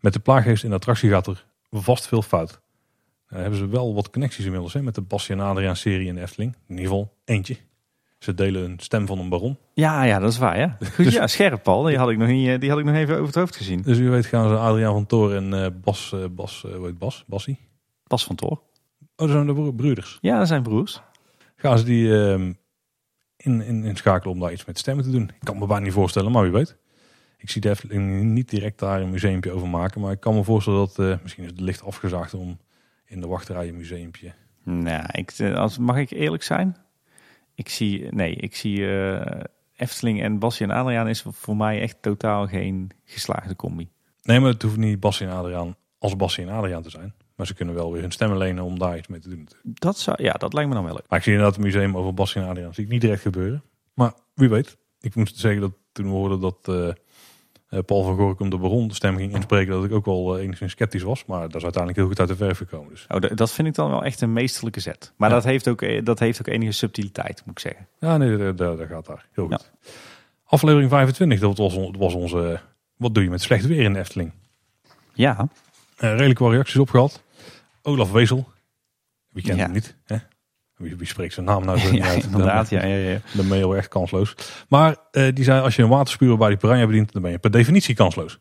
Met de plaaggeest in de attractie gaat er vast veel fout. Nou hebben ze wel wat connecties inmiddels hè, met de Bassie en Adriaan serie in de Efteling. In ieder geval eentje. Ze delen een stem van een baron. Ja, ja, dat is waar. Ja, [LAUGHS] Goed, ja scherp Paul. Die had, ik nog niet, eh, die had ik nog even over het hoofd gezien. Dus u weet gaan ze Adriaan van Toren en eh, Bas, eh, Bas, hoe heet Bas? Bassie? Pas van Tor. Oh, dat zijn de bro- broeders. Ja, dat zijn broers. Gaan ze die ehm, in, in, inschakelen om daar iets met stemmen te doen? Ik kan me bijna niet voorstellen, maar wie weet. Ik zie de Efteling niet direct daar een museumpje over maken. Maar ik kan me voorstellen dat, misschien is het licht afgezaagd om in de wachtrij een museumpje. Nou, ik, als, mag ik eerlijk zijn? Ik zie, nee, ik zie eh, Efteling en Basje en Adriaan is voor mij echt totaal geen geslaagde combi. Nee, maar het hoeft niet Bassie en Adriaan als Bassie en Adriaan te zijn. Maar ze kunnen wel weer hun stemmen lenen om daar iets mee te doen. Dat zou, ja, dat lijkt me dan wel leuk. Maar ik zie inderdaad een museum over Bassie en Adriaan. zie ik niet direct gebeuren. Maar wie weet. Ik moest zeggen dat toen we hoorden dat eh, Paul van Gorkum de Baron de stem ging inspreken, dat ik ook wel eh, enigszins sceptisch was. Maar dat is uiteindelijk heel goed uit de verf gekomen. Dus Oh, dat vind ik dan wel echt een meesterlijke zet. Maar Ja. dat, heeft ook, eh, dat heeft ook enige subtiliteit, moet ik zeggen. ja, nee, daar gaat daar. Heel goed. Aflevering 25, dat was, on- dat was onze... eh, wat doe je met slecht weer in de Efteling? Ja, Eh, redelijk wat reacties op gehad. Olaf Wezel. Wie kent Ja. hem niet? Hè? Wie, wie spreekt zijn naam nou zo [LAUGHS] niet Ja, uit? inderdaad. Dan, Ja, ja, ja. dan ben je wel echt kansloos. Maar eh, die zei, als je een waterspuwer bij die piranha bedient, dan ben je per definitie kansloos.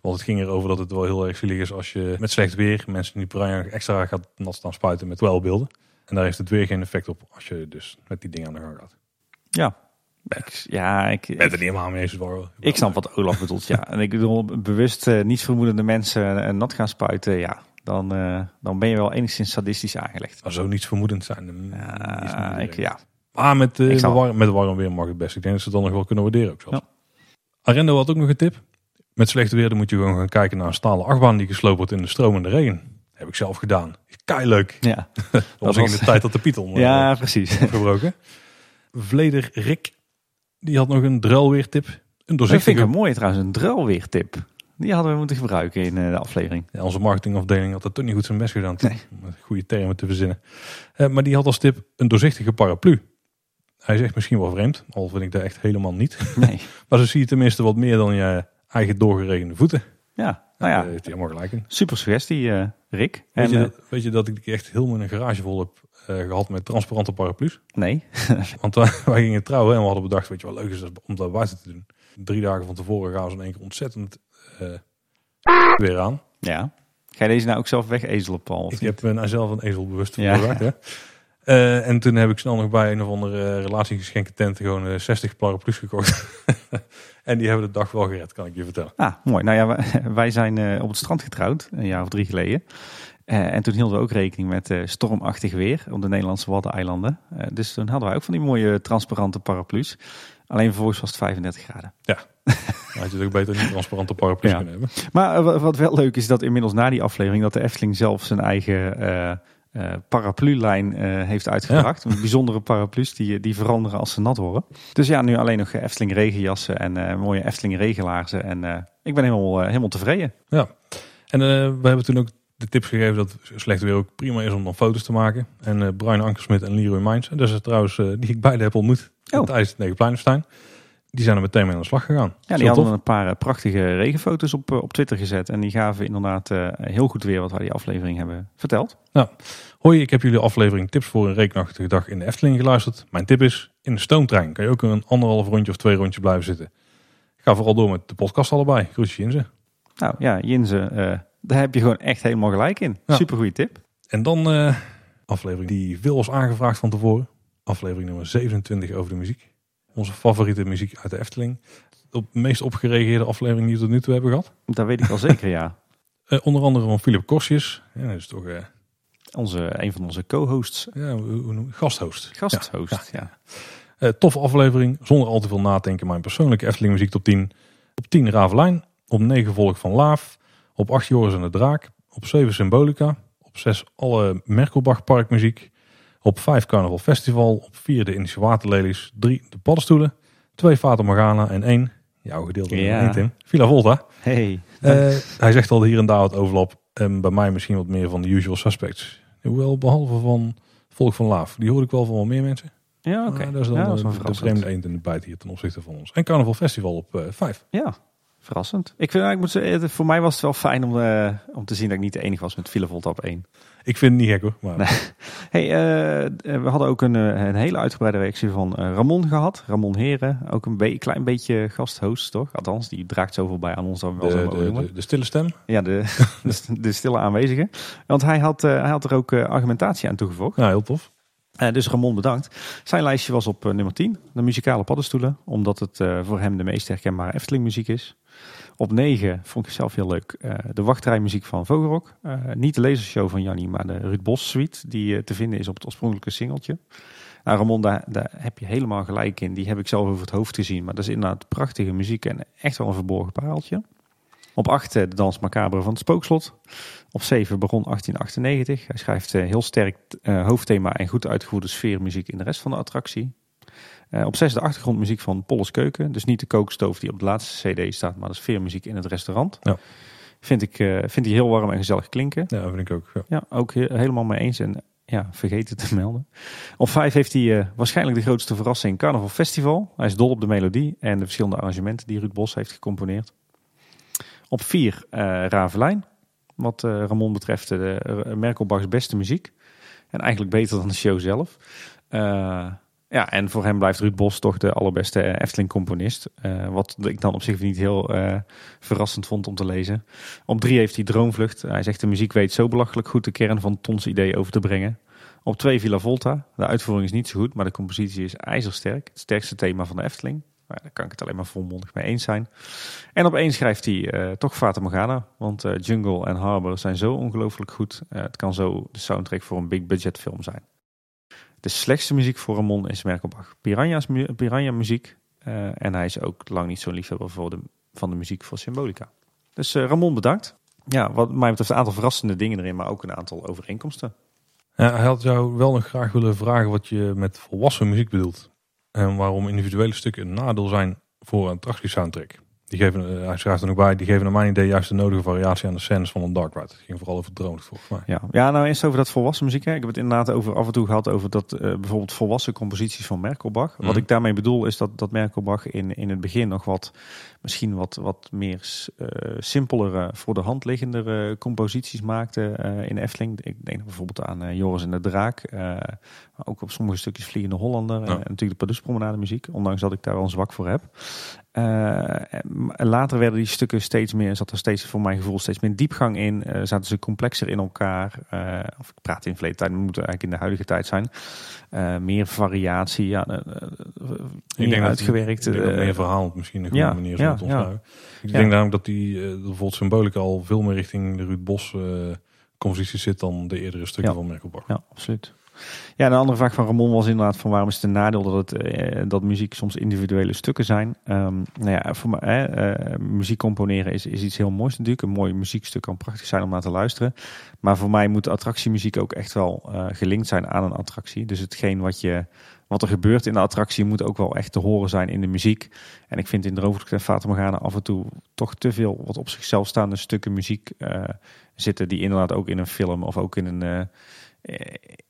Want het ging erover dat het wel heel erg zielig is als je met slecht weer mensen die piranha extra gaat nat staan spuiten met kwelbeelden. En daar heeft het weer geen effect op als je dus met die dingen aan de gang gaat. Ja. Ik, ja, ik, ben er niet helemaal mee eens. Ik snap wat Olaf bedoelt, ja. [LAUGHS] En ik bedoel, bewust eh, niets vermoedende mensen eh, nat gaan spuiten, ja. Dan, eh, dan ben je wel enigszins sadistisch aangelegd. Maar zo niets vermoedend zijn. ik, ja. Maar met, eh, met warm weer mag het best. Ik denk dat ze het dan nog wel kunnen waarderen ook zelfs. Ja. Arendo had ook nog een tip. Met slechte weer dan moet je gewoon gaan kijken naar een stalen achtbaan die gesloopt wordt in de stromende regen. Heb ik zelf gedaan. Kei leuk. ja. [LAUGHS] Dat was in de tijd dat de Python eh, [LAUGHS] ja, precies. [LAUGHS] afgebroken. Vleder Rick, die had nog een druilweertip. Een Dat vind doorzichtige... ik een mooie trouwens, een druilweertip. Die hadden we moeten gebruiken in eh, de aflevering. Ja, onze marketingafdeling had dat toch niet goed zijn best gedaan om goede termen te verzinnen. Eh, maar die had als tip een doorzichtige paraplu. Hij zegt misschien wel vreemd, al vind ik dat echt helemaal niet. [LAUGHS] Nee. [LAUGHS] Maar zo zie je tenminste wat meer dan je eigen doorgeregende voeten. Ja, nou ja, heeft hij helemaal gelijk in. super suggestie, eh, Rick. Weet, En, je, dat- weet je dat ik echt helemaal een garage vol heb eh, gehad met transparante paraplu's? nee. [LAUGHS] Want wij, gingen trouwen en we hadden bedacht, weet je wat leuk is om dat buiten te doen. Drie dagen van tevoren gaan ze in één keer ontzettend weer aan. Ja. Ga je deze nou ook zelf wegezelen, Paul? of Ik niet? heb uh, zelf een ezel bewust Ja. Hè? Eh, en toen heb ik snel nog bij een of andere uh, relatiegeschenken tent gewoon uh, 60 paraplu's gekocht. [LAUGHS] en die hebben de dag wel gered, kan ik je vertellen. Ah, mooi. Nou ja, wij, [LAUGHS] wij zijn op het strand getrouwd, een jaar of drie geleden. En toen hielden we ook rekening met stormachtig weer op de Nederlandse Waddeneilanden. Dus toen hadden wij ook van die mooie transparante paraplu's. Alleen vervolgens was het 35 graden. Ja, dan had je het ook beter niet transparante paraplu's Ja. kunnen hebben. Maar uh, wat wel leuk is dat inmiddels na die aflevering dat de Efteling zelf zijn eigen uh, uh, paraplulijn heeft uitgebracht. Ja. Bijzondere paraplu's die, die veranderen als ze nat worden. Dus ja, nu alleen nog Efteling regenjassen en mooie Efteling regenlaarzen. En ik ben helemaal, helemaal tevreden. Ja, en we hebben toen ook de tips gegeven dat slecht weer ook prima is om dan foto's te maken. En Brian Ankersmit en Leroy Mines, dat is trouwens die ik beide heb ontmoet oh. tijdens het Negenpleinenstein. Die zijn er meteen mee aan de slag gegaan. Ja, die hadden tof. een paar uh, prachtige regenfoto's op, uh, op Twitter gezet. En die gaven inderdaad uh, heel goed weer wat wij die aflevering hebben verteld. Ja. Hoi, ik heb jullie aflevering tips voor een rekenachtige dag in de Efteling geluisterd. Mijn tip is, in de stoomtrein kan je ook een anderhalf rondje of twee rondjes blijven zitten. Ga vooral door met de podcast allebei. Groetjes Jinze. Nou ja, Jinze, uh, daar heb je gewoon echt helemaal gelijk in. Ja. Super goede tip. En dan uh, aflevering die veel was aangevraagd van tevoren. Aflevering nummer 27 over de muziek. Onze favoriete muziek uit de Efteling. De meest opgereageerde aflevering die we tot nu toe hebben gehad. Dat weet ik wel zeker, ja. Uh, [LAUGHS] onder andere van Philip Korsjes. Ja, dat is toch... Uh, onze, een van onze co-hosts. Ja, gasthost. Gasthost, ja. ja. ja. [LAUGHS] Uh, toffe aflevering, zonder al te veel nadenken. Mijn persoonlijke Efteling muziek top 10. Op 10 Ravelijn. Op 9 Volk van Laaf. Op 8 Joris en de Draak. Op 7 Symbolica. Op 6 alle Merkelbach parkmuziek. Op 5 Carnaval Festival. Op 4 de Indische Waterlelies. 3 de Paddenstoelen. 2 Fata Morgana. En 1, jouw gedeelte ja. niet Tim, Villa Volta. Hey. Uh, hij zegt al hier en daar wat overlap. En bij mij misschien wat meer van de usual suspects. Hoewel behalve van Volk van Laaf. Die hoor ik wel van wel meer mensen. Ja, oké. Okay. Uh, dat is dan ja, dat is de, de vreemde eend in de bijt hier ten opzichte van ons. En Carnaval Festival op 5. Uh, ja, verrassend. Ik vind, ik moet zeggen, voor mij was het wel fijn om, uh, om te zien dat ik niet de enige was met Villevolt op 1. Ik vind het niet gek hoor. Maar... Nee. [LAUGHS] Hey, uh, we hadden ook een, een hele uitgebreide reactie van Ramon gehad. Ramon Heren, ook een be klein beetje gasthost toch? Althans, die draagt zoveel bij aan ons dan wel de, de, de, de, stille stem? Ja, de, [LAUGHS] de, de stille aanwezige. Want hij had, uh, hij had er ook argumentatie aan toegevoegd. Ja, heel tof. Uh, dus Ramon bedankt. Zijn lijstje was op uh, nummer 10, de muzikale paddenstoelen. Omdat het uh, voor hem de meest herkenbare Efteling muziek is. Op 9 vond ik zelf heel leuk de wachtrijmuziek van Vogelrok. niet de lasershow van Jannie, maar de Ruud Bos suite. Die te vinden is op het oorspronkelijke singeltje. Nou Ramon, daar, daar, heb je helemaal gelijk in. Die heb ik zelf over het hoofd gezien. Maar dat is inderdaad prachtige muziek en echt wel een verborgen pareltje. Op 8 de dans macabre van het spookslot. Op 7 begon 1898. Hij schrijft heel sterk uh, hoofdthema en goed uitgevoerde sfeermuziek in de rest van de attractie. Op 6 de achtergrondmuziek van Polles Keuken. Dus niet de kookstoof die op de laatste cd staat, maar de sfeermuziek in het restaurant. Ja. Vind ik vind die heel warm en gezellig klinken. Ja, vind ik ook. Ja, ja ook he helemaal mee eens. En ja, vergeet het te [LAUGHS] melden. Op 5 heeft hij uh, waarschijnlijk de grootste verrassing Carnaval Festival. Hij is dol op de melodie en de verschillende arrangementen die Ruud Bos heeft gecomponeerd. Op 4 uh, Ravelijn. Wat uh, Ramon betreft de uh, Merkelbachs beste muziek. En eigenlijk beter dan de show zelf. Ja, en voor hem blijft Ruud Bos toch de allerbeste Efteling-componist. Wat ik dan op zich niet heel verrassend vond om te lezen. Op drie heeft hij Droomvlucht. Hij zegt de muziek weet zo belachelijk goed de kern van Tons idee over te brengen. Op twee Villa Volta. De uitvoering is niet zo goed, maar de compositie is ijzersterk. Het sterkste thema van de Efteling. Maar daar kan ik het alleen maar volmondig mee eens zijn. En op één schrijft hij uh, toch Fata Morgana. Want Jungle en Harbor zijn zo ongelooflijk goed. het kan zo de soundtrack voor een big budget film zijn. De slechtste muziek voor Ramon is Merkelbach. Piranha's Piranha muziek. En hij is ook lang niet zo'n liefhebber van de muziek voor Symbolica. Dus Ramon bedankt. Ja, wat mij betreft een aantal verrassende dingen erin, maar ook een aantal overeenkomsten. Ja, hij had jou wel nog graag willen vragen wat je met volwassen muziek bedoelt. En waarom individuele stukken een nadeel zijn voor een attractie soundtrack. Die geven, uh, hij schrijft er nog bij, die geven naar mijn idee juist de nodige variatie aan de scènes van een dark ride. Het ging vooral over drones volgens mij. Ja, ja nou eerst over dat volwassen muziek. Hè. Ik heb het inderdaad over, af en toe gehad over dat uh, bijvoorbeeld volwassen composities van Merkelbach. Wat mhm. ik daarmee bedoel is dat, dat Merkelbach in, in het begin nog wat, misschien wat, wat meer uh, simpelere, voor de hand liggendere composities maakte in Efteling. Ik denk bijvoorbeeld aan Joris en de Draak. maar ook op sommige stukjes Vliegende Hollander. En natuurlijk de Paduspromenade muziek. Ondanks dat ik daar wel een zwak voor heb. Uh, later werden die stukken steeds meer, zat er steeds voor mijn gevoel steeds meer diepgang in. Uh, zaten ze complexer in elkaar. Uh, of ik praat in verleden tijd, moet eigenlijk in de huidige tijd zijn. meer variatie, ja, ik denk uitgewerkt. Dat, ik denk meer verhaal misschien een goede ja, manier ja, ja. Ik denk namelijk dat die bijvoorbeeld symbolica al veel meer richting de Ruud Bos compositie zit dan de eerdere stukken van Merkelbach. Ja, absoluut. Ja, een andere vraag van Ramon was inderdaad van waarom is het een nadeel dat, het, eh, dat muziek soms individuele stukken zijn. Um, nou ja, voor mij, eh, muziek componeren is, is iets heel moois natuurlijk. Een mooi muziekstuk kan prachtig zijn om naar te luisteren. Maar voor mij moet attractiemuziek ook echt wel uh, gelinkt zijn aan een attractie. Dus hetgeen wat, je, wat er gebeurt in de attractie moet ook wel echt te horen zijn in de muziek. En ik vind in Droomvlucht en Fata Morgana af en toe toch te veel wat op zichzelf staande stukken muziek uh, zitten. Die inderdaad ook in een film of ook in een eh,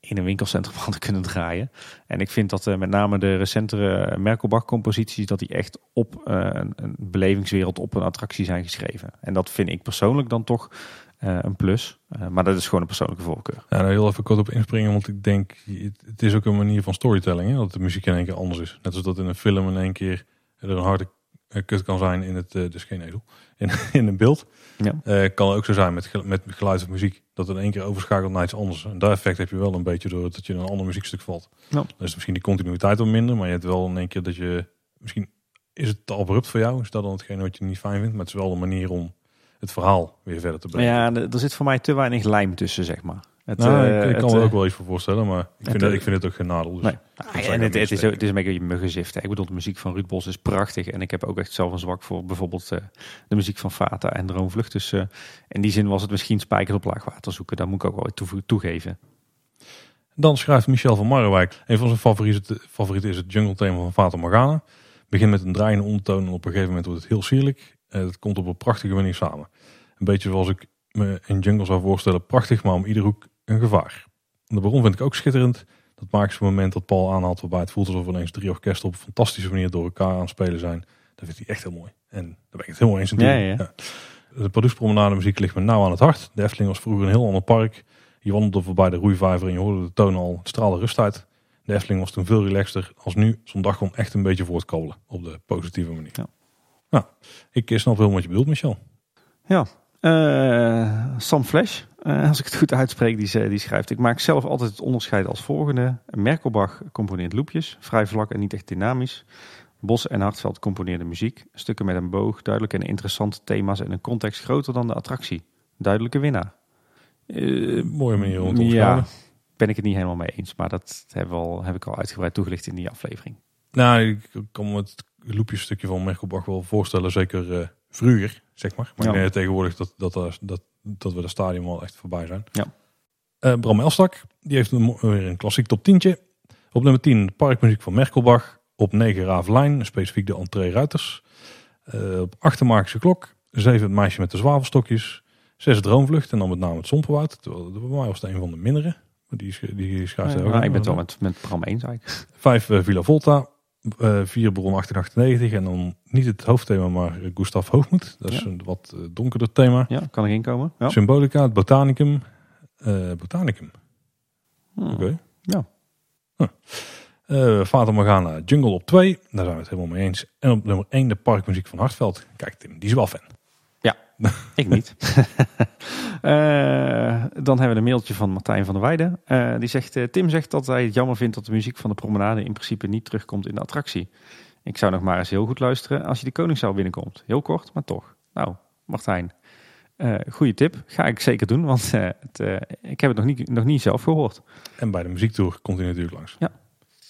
in een winkelcentrum [LAUGHS] hadden kunnen draaien. En ik vind dat uh, met name de recentere Merkelbach-composities... dat die echt op uh, een, een, belevingswereld, op een attractie zijn geschreven. En dat vind ik persoonlijk dan toch een plus. maar dat is gewoon een persoonlijke voorkeur. Ja, daar heel even kort op inspringen, want ik denk... het is ook een manier van storytelling, hè, dat de muziek in één keer anders is. Net als dat in een film in één keer er een harde kut kan zijn in het... dus geen ezel, [LAUGHS] in, in een beeld. Ja. kan ook zo zijn met, met geluid of muziek dat in één keer overschakelt naar iets anders. En dat effect heb je wel een beetje door dat je in een ander muziekstuk valt. Ja. Dus misschien die continuïteit wat minder, maar je hebt wel in één keer dat je... Misschien is het te abrupt voor jou, is dat dan hetgeen wat je niet fijn vindt. Maar het is wel een manier om het verhaal weer verder te brengen. Ja, er zit voor mij te weinig lijm tussen, zeg maar. Het, nou, ik, ik kan er ook wel iets voor voorstellen, maar ik vind, het, ik vind het ook geen nadeel. Dus nee. en het, het, is, het is een beetje muggenzift. Ik bedoel, de muziek van Ruud Bos is prachtig. En ik heb ook echt zelf een zwak voor bijvoorbeeld uh, de muziek van Fata en Droomvlucht. Dus uh, in die zin was het misschien spijker op laagwater zoeken. Daar moet ik ook wel toe, toegeven. Dan schrijft Michel van Marrewijk. Een van zijn favorieten, favorieten is het jungle thema van Fata Morgana. Begint met een draaiende ondertoon en op een gegeven moment wordt het heel sierlijk. Het komt op een prachtige manier samen. Een beetje zoals ik me een jungle zou voorstellen. Prachtig, maar om ieder hoek een gevaar. De bron vind ik ook schitterend. Dat magische moment dat Paul aanhaalt waarbij het voelt alsof ineens drie orkesten op een fantastische manier door elkaar aan het spelen zijn. Dat vindt hij echt heel mooi. En daar ben ik het helemaal eens in. Ja, ja. ja. De Pardoespromenade muziek ligt me nauw aan het hart. De Efteling was vroeger een heel ander park. Je wandelde voorbij de roeivijver en je hoorde de toon al. Het straalde rust uit. De Efteling was toen veel relaxter als nu. Zo'n dag kwam echt een beetje voor het kolen. Op de positieve manier. Ja. Nou, ik snap heel wat je bedoelt, Michel. Ja, uh, Sam Flash, uh, als ik het goed uitspreek, die, die, schrijft: Ik maak zelf altijd het onderscheid als volgende: Merkelbach componeert loopjes, vrij vlak en niet echt dynamisch. Bos en Hartveld componeerde muziek, stukken met een boog, duidelijke en interessante thema's en een context groter dan de attractie. Duidelijke winnaar. Uh, Mooie manier om te Ja, ben ik het niet helemaal mee eens, maar dat heb, al, heb ik al uitgebreid toegelicht in die aflevering. Nou, ik kan me het loopjesstukje van Merkelbach wel voorstellen, zeker vroeger, zeg maar. Maar ja. tegenwoordig dat, dat, dat, dat we de stadion al echt voorbij zijn. Ja. Uh, Bram Elstak, die heeft een, weer een klassiek top 10. Op nummer 10 parkmuziek van Merkelbach. Op 9 Ravelijn, specifiek de entree Ruiters. Uh, op 8 Magische Klok. 7 Het Meisje met de Zwavelstokjes. 6 Droomvlucht en dan met name het Somperwoud. Terwijl bij mij was het een van de mindere. Die, die schrijft ja, ook Ik ben het wel met, met Bram eens eigenlijk. 5 uh, Villa Volta uh, vier bron 1898 en dan niet het hoofdthema, maar Gustav Hoogmoed. Dat is een wat eh, donkerder thema. Ja, kan erin komen. Ja. Symbolica, het Botanicum. Uh, Botanicum. Hmm. Oké. Ja. Huh. Eh, Fata Morgana Jungle op 2. Daar zijn we het helemaal mee eens. En op nummer 1 de parkmuziek van Hartveld. Kijk Tim, die is wel fan. [LAUGHS] Ik niet. [LAUGHS] Eh, dan hebben we een mailtje van Martijn van der Weijden. Eh, die zegt, eh, Tim zegt dat hij het jammer vindt dat de muziek van de promenade in principe niet terugkomt in de attractie. Ik zou nog maar eens heel goed luisteren als je de Koningszaal binnenkomt. Heel kort, maar toch. Nou, Martijn, goede tip. Ga ik zeker doen, want het, ik heb het nog niet, nog niet zelf gehoord. En bij de muziektour komt hij natuurlijk langs.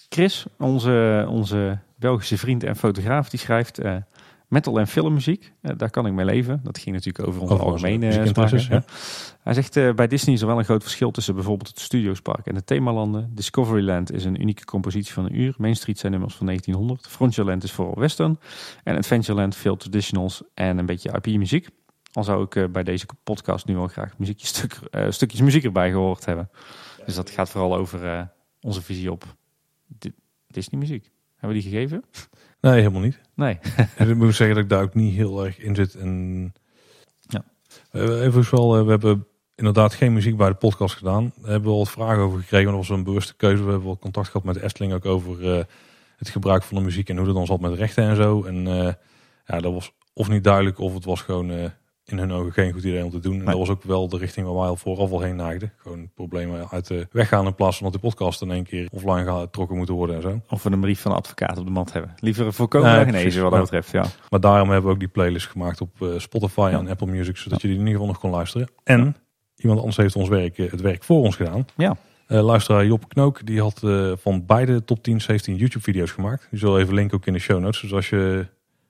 Chris, onze, onze Belgische vriend en fotograaf, die schrijft metal en filmmuziek. Eh, daar kan ik mee leven. Dat ging natuurlijk over onze Over algemene smaken, ja. Hij zegt eh, bij Disney is er wel een groot verschil tussen bijvoorbeeld het Studiospark en de themalanden. Discoveryland is een unieke compositie van een uur. Main Street zijn nummers van 1900. Frontierland is vooral western. En Adventureland veel traditionals en een beetje IP-muziek. Al zou ik eh, bij deze podcast nu wel graag muziekjes, stuk, stukjes muziek erbij gehoord hebben. Dus dat gaat vooral over onze visie op Di- Disney-muziek. Hebben we die gegeven? Nee, helemaal niet. Nee. [LAUGHS] En ik moet zeggen dat ik daar ook niet heel erg in zit. En... Ja. Eh, Even wel, eh, we hebben inderdaad geen muziek bij de podcast gedaan. Daar hebben we al wat vragen over gekregen. Dat was een bewuste keuze. We hebben wel contact gehad met de Efteling ook over eh, het gebruik van de muziek en hoe dat dan zat met rechten en zo. En ja, dat was of niet duidelijk of het was gewoon in hun ogen geen goed idee om te doen. En Nee. dat was ook wel de richting waar wij al vooraf al heen neigden. Gewoon problemen uit de weg gaan in plaats van dat de podcast in één keer offline getrokken moeten worden en zo. Of we een brief van een advocaat op de mat hebben. Liever voorkomen Nee, dan genezen wat dat betreft. Ja. Maar daarom hebben we ook die playlist gemaakt op eh, Spotify Ja. en Apple Music, zodat je die in ieder geval nog kon luisteren. En iemand anders heeft ons werk, eh, het werk voor ons gedaan. Ja. Eh, luisteraar Job Knook, die had van beide top 10 17 YouTube video's gemaakt. Die zullen even linken ook in de show notes. Dus als je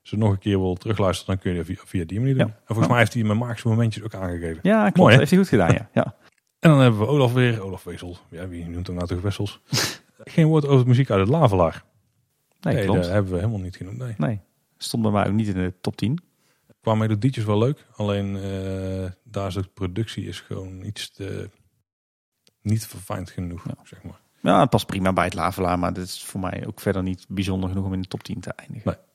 ze nog een keer wil terugluisteren, dan kun je dat via, via die manier doen. Ja. En volgens mij heeft hij mijn magische momentjes ook aangegeven. Ja, klopt. Mooi, hè? heeft hij goed gedaan, ja. ja. [LAUGHS] En dan hebben we Olaf weer. Olaf Wessel. Ja, wie noemt hem nou toch Wessels? [LAUGHS] Geen woord over de muziek uit het Lavelaar. Nee, Nee, klopt. dat hebben we helemaal niet genoemd. Nee. Nee, stond bij mij ook niet in de top 10. Qua melodietjes wel leuk. Alleen eh, daar is de productie is gewoon iets te, niet verfijnd genoeg, Ja. zeg maar. Ja, het past prima bij het Lavelaar, maar dit is voor mij ook verder niet bijzonder genoeg om in de top 10 te eindigen. Nee.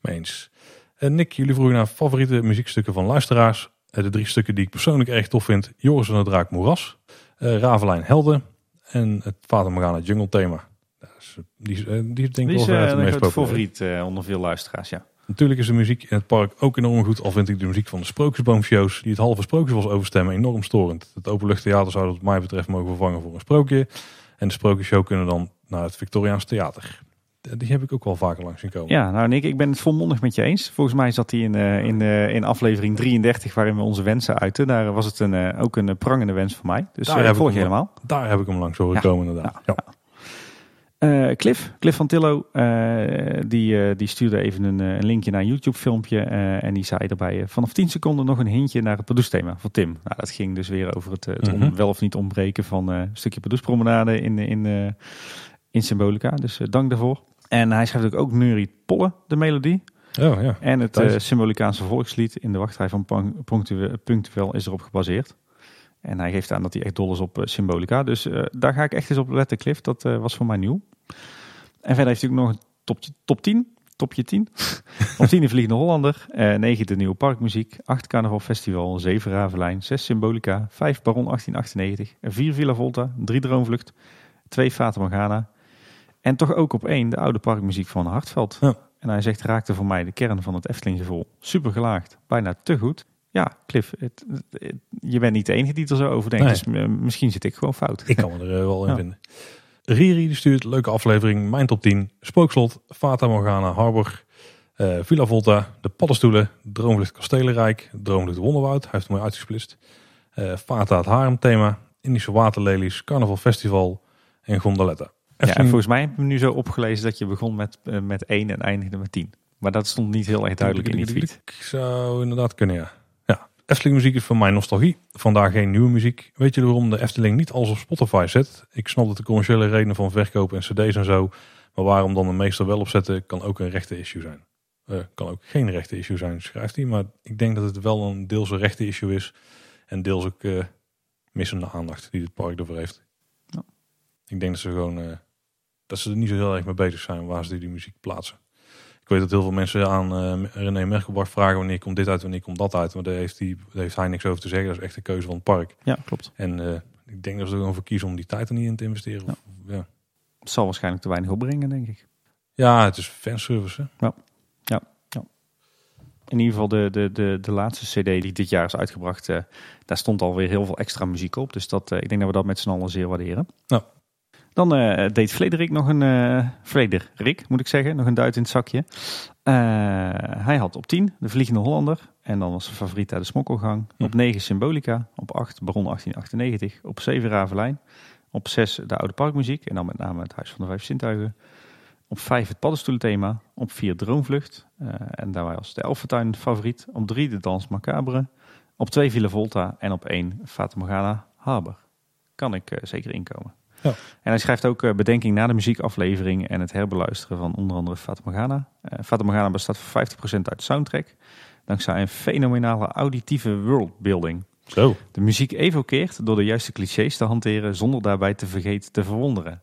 Mee eens. En Nick, jullie vroegen naar favoriete muziekstukken van luisteraars. Eh, de drie stukken die ik persoonlijk erg tof vind. Joris en de Draak Moeras. eh Ravelijn Helden. En het Vader Morgana Jungle thema. Die, is, eh, die is denk ik wel eh, een meest grote populaire. favoriet eh, onder veel luisteraars, ja. Natuurlijk is de muziek in het park ook enorm goed. Al vind ik de muziek van de Sprookjesboomshows, die het halve Sprookjesbos overstemmen, enorm storend. Het openluchttheater zou dat wat mij betreft mogen vervangen voor een sprookje. En de Sprookjesshow kunnen dan naar het Victoriaans Theater. Die heb ik ook wel vaker langs zien komen. Ja, nou Nick, ik ben het volmondig met je eens. Volgens mij zat hij in, eh, in, eh, in aflevering 33, waarin we onze wensen uiten. Daar was het een, eh, ook een prangende wens voor mij. Dus Daar heb ik volg je helemaal. Daar heb ik hem langs horen Ja. komen inderdaad. Ja. Cliff, Cliff van Tillo, die, die stuurde even een, een linkje naar een YouTube filmpje. eh, en die zei erbij, eh, vanaf 10 seconden nog een hintje naar het Pardoes-thema van Tim. Nou, dat ging dus weer over het, het Mhm. wel of niet ontbreken van een stukje Pardoespromenade in, in, in Symbolica. Dus eh, dank daarvoor. En hij schrijft ook, ook Neurie Polle, de melodie. Oh, ja. En het eh, Symbolicaanse volkslied in de wachtrij van Punctueel is erop gebaseerd. En hij geeft aan dat hij echt dol is op eh, Symbolica. Dus eh, daar ga ik echt eens op letten, Cliff. Dat was voor mij nieuw. En verder heeft hij ook nog een top, [LAUGHS] top 10. Topje 10. op 10 de Vliegende Hollander. eh 9 de Nieuwe Parkmuziek. 8 Carnaval Festival. 7 Ravelijn. 6 Symbolica. 5 Baron 1898. 4 Villa Volta. 3 Droomvlucht. 2 Fata Morgana. En toch ook op 1 de oude parkmuziek van Hartveld. Ja. En hij zegt, raakte voor mij de kern van het Efteling gevoel. Super gelaagd, bijna te goed. Ja, Cliff, het, het- het- je bent niet de enige die er zo over denkt. Nee. Dus eh, misschien zit ik gewoon fout. Ik kan me er eh, wel in Ja. vinden. Riri stuurt, leuke aflevering, mijn top 10. Spookslot, Fata Morgana, Harbor, eh, Villa Volta, De Paddenstoelen, Droomvlucht Kastelenrijk, Droomvlucht Wonderwoud, hij heeft het mooi uitgesplitst. Eh Fata het Harem thema, Indische Waterlelies, Carnaval Festival en Gondoletta. Ja, en volgens mij heb ik me nu zo opgelezen dat je begon met, eh, met 1 en eindigde met 10. Maar dat stond niet heel erg duidelijk in die tweet. Ik zou inderdaad kunnen, ja. ja. Efteling muziek is voor mij nostalgie. Vandaar geen nieuwe muziek. Weet je waarom de Efteling niet alles op Spotify zet? Ik snap dat de commerciële redenen van verkopen en cd's en zo. Maar waarom dan de meester wel opzetten, kan ook een rechte issue zijn. Eh, kan ook geen rechte issue zijn, schrijft hij. Maar ik denk dat het wel een deels een rechte issue is. En deels ook eh, missende aandacht die het park ervoor heeft. Ja. Ik denk dat ze gewoon... eh, dat ze er niet zo heel erg mee bezig zijn waar ze die muziek plaatsen. Ik weet dat heel veel mensen aan eh, René Merkelbach vragen wanneer komt dit uit, wanneer komt dat uit. Maar daar heeft, daar heeft hij niks over te zeggen. Dat is echt een keuze van het park. Ja, klopt. En eh, ik denk dat ze er gewoon voor kiezen om die tijd er niet in te investeren. Ja. Of- Ja, Het zal waarschijnlijk te weinig opbrengen, denk ik. ja het is fanservice. hè. In ieder geval de, de, de, de laatste cd die dit jaar is uitgebracht, eh, daar stond alweer heel veel extra muziek op. Dus dat, ik denk dat we dat met z'n allen zeer waarderen. Ja. Dan eh, deed Frederik nog een, eh Frederik moet ik zeggen, nog een duit in het zakje. Eh, hij had op 10 de Vliegende Hollander. En dan was zijn favoriet de Smokkelgang. Hm. Op 9 Symbolica. Op 8 Baron 1898. Op 7 Ravelijn. Op 6 de Oude Parkmuziek. En dan met name het Huis van de Vijf Zintuigen. Op 5 het paddenstoelenthema. Op 4 Droomvlucht. Eh, en daarbij was de Elfentuin favoriet. Op 3 de Dans Macabre. Op 2 Villa Volta. En op 1 Fata Morgana Harbor. Kan ik eh, zeker inkomen. Ja. En hij schrijft ook eh, bedenking na de muziekaflevering en het herbeluisteren van onder andere Fata Morgana. Eh Fata Morgana bestaat voor 50% uit soundtrack. Dankzij een fenomenale auditieve worldbuilding. Zo. De muziek evokeert door de juiste clichés te hanteren zonder daarbij te vergeten te verwonderen.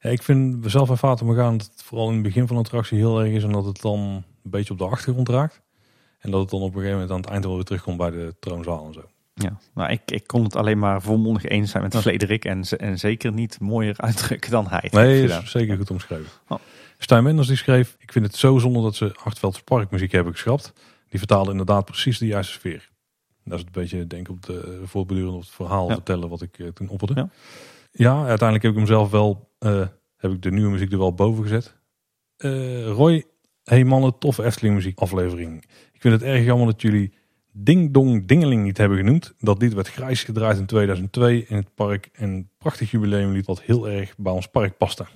Ja, ik vind zelf en Fata Morgana dat het vooral in het begin van de attractie heel erg is. En dat het dan een beetje op de achtergrond raakt. En dat het dan op een gegeven moment aan het eind wel weer terugkomt bij de troonzaal en zo. Ja, nou, ik, ik kon het alleen maar volmondig eens zijn met. Frederik en, en zeker niet mooier [LAUGHS] uitdrukken dan hij Nee, is zeker goed omschreven. Oh. Stijn Menders die schreef, ik vind het zo zonde dat ze Hartveldse parkmuziek hebben geschrapt. Die vertaalde inderdaad precies de juiste sfeer. Dat is een beetje, denk ik, op de voortbedurend op het verhaal Ja. vertellen wat ik eh, toen opperde. Ja. Ja. uiteindelijk heb ik hem zelf wel, eh, heb ik de nieuwe muziek er wel boven gezet. Eh, Roy, hey mannen, toffe Efteling muziek aflevering. Ik vind het erg jammer dat jullie Ding Dong Dingeling niet hebben genoemd. Dat lied werd grijs gedraaid in 2002 in het park. En een prachtig jubileumlied wat heel erg bij ons park paste.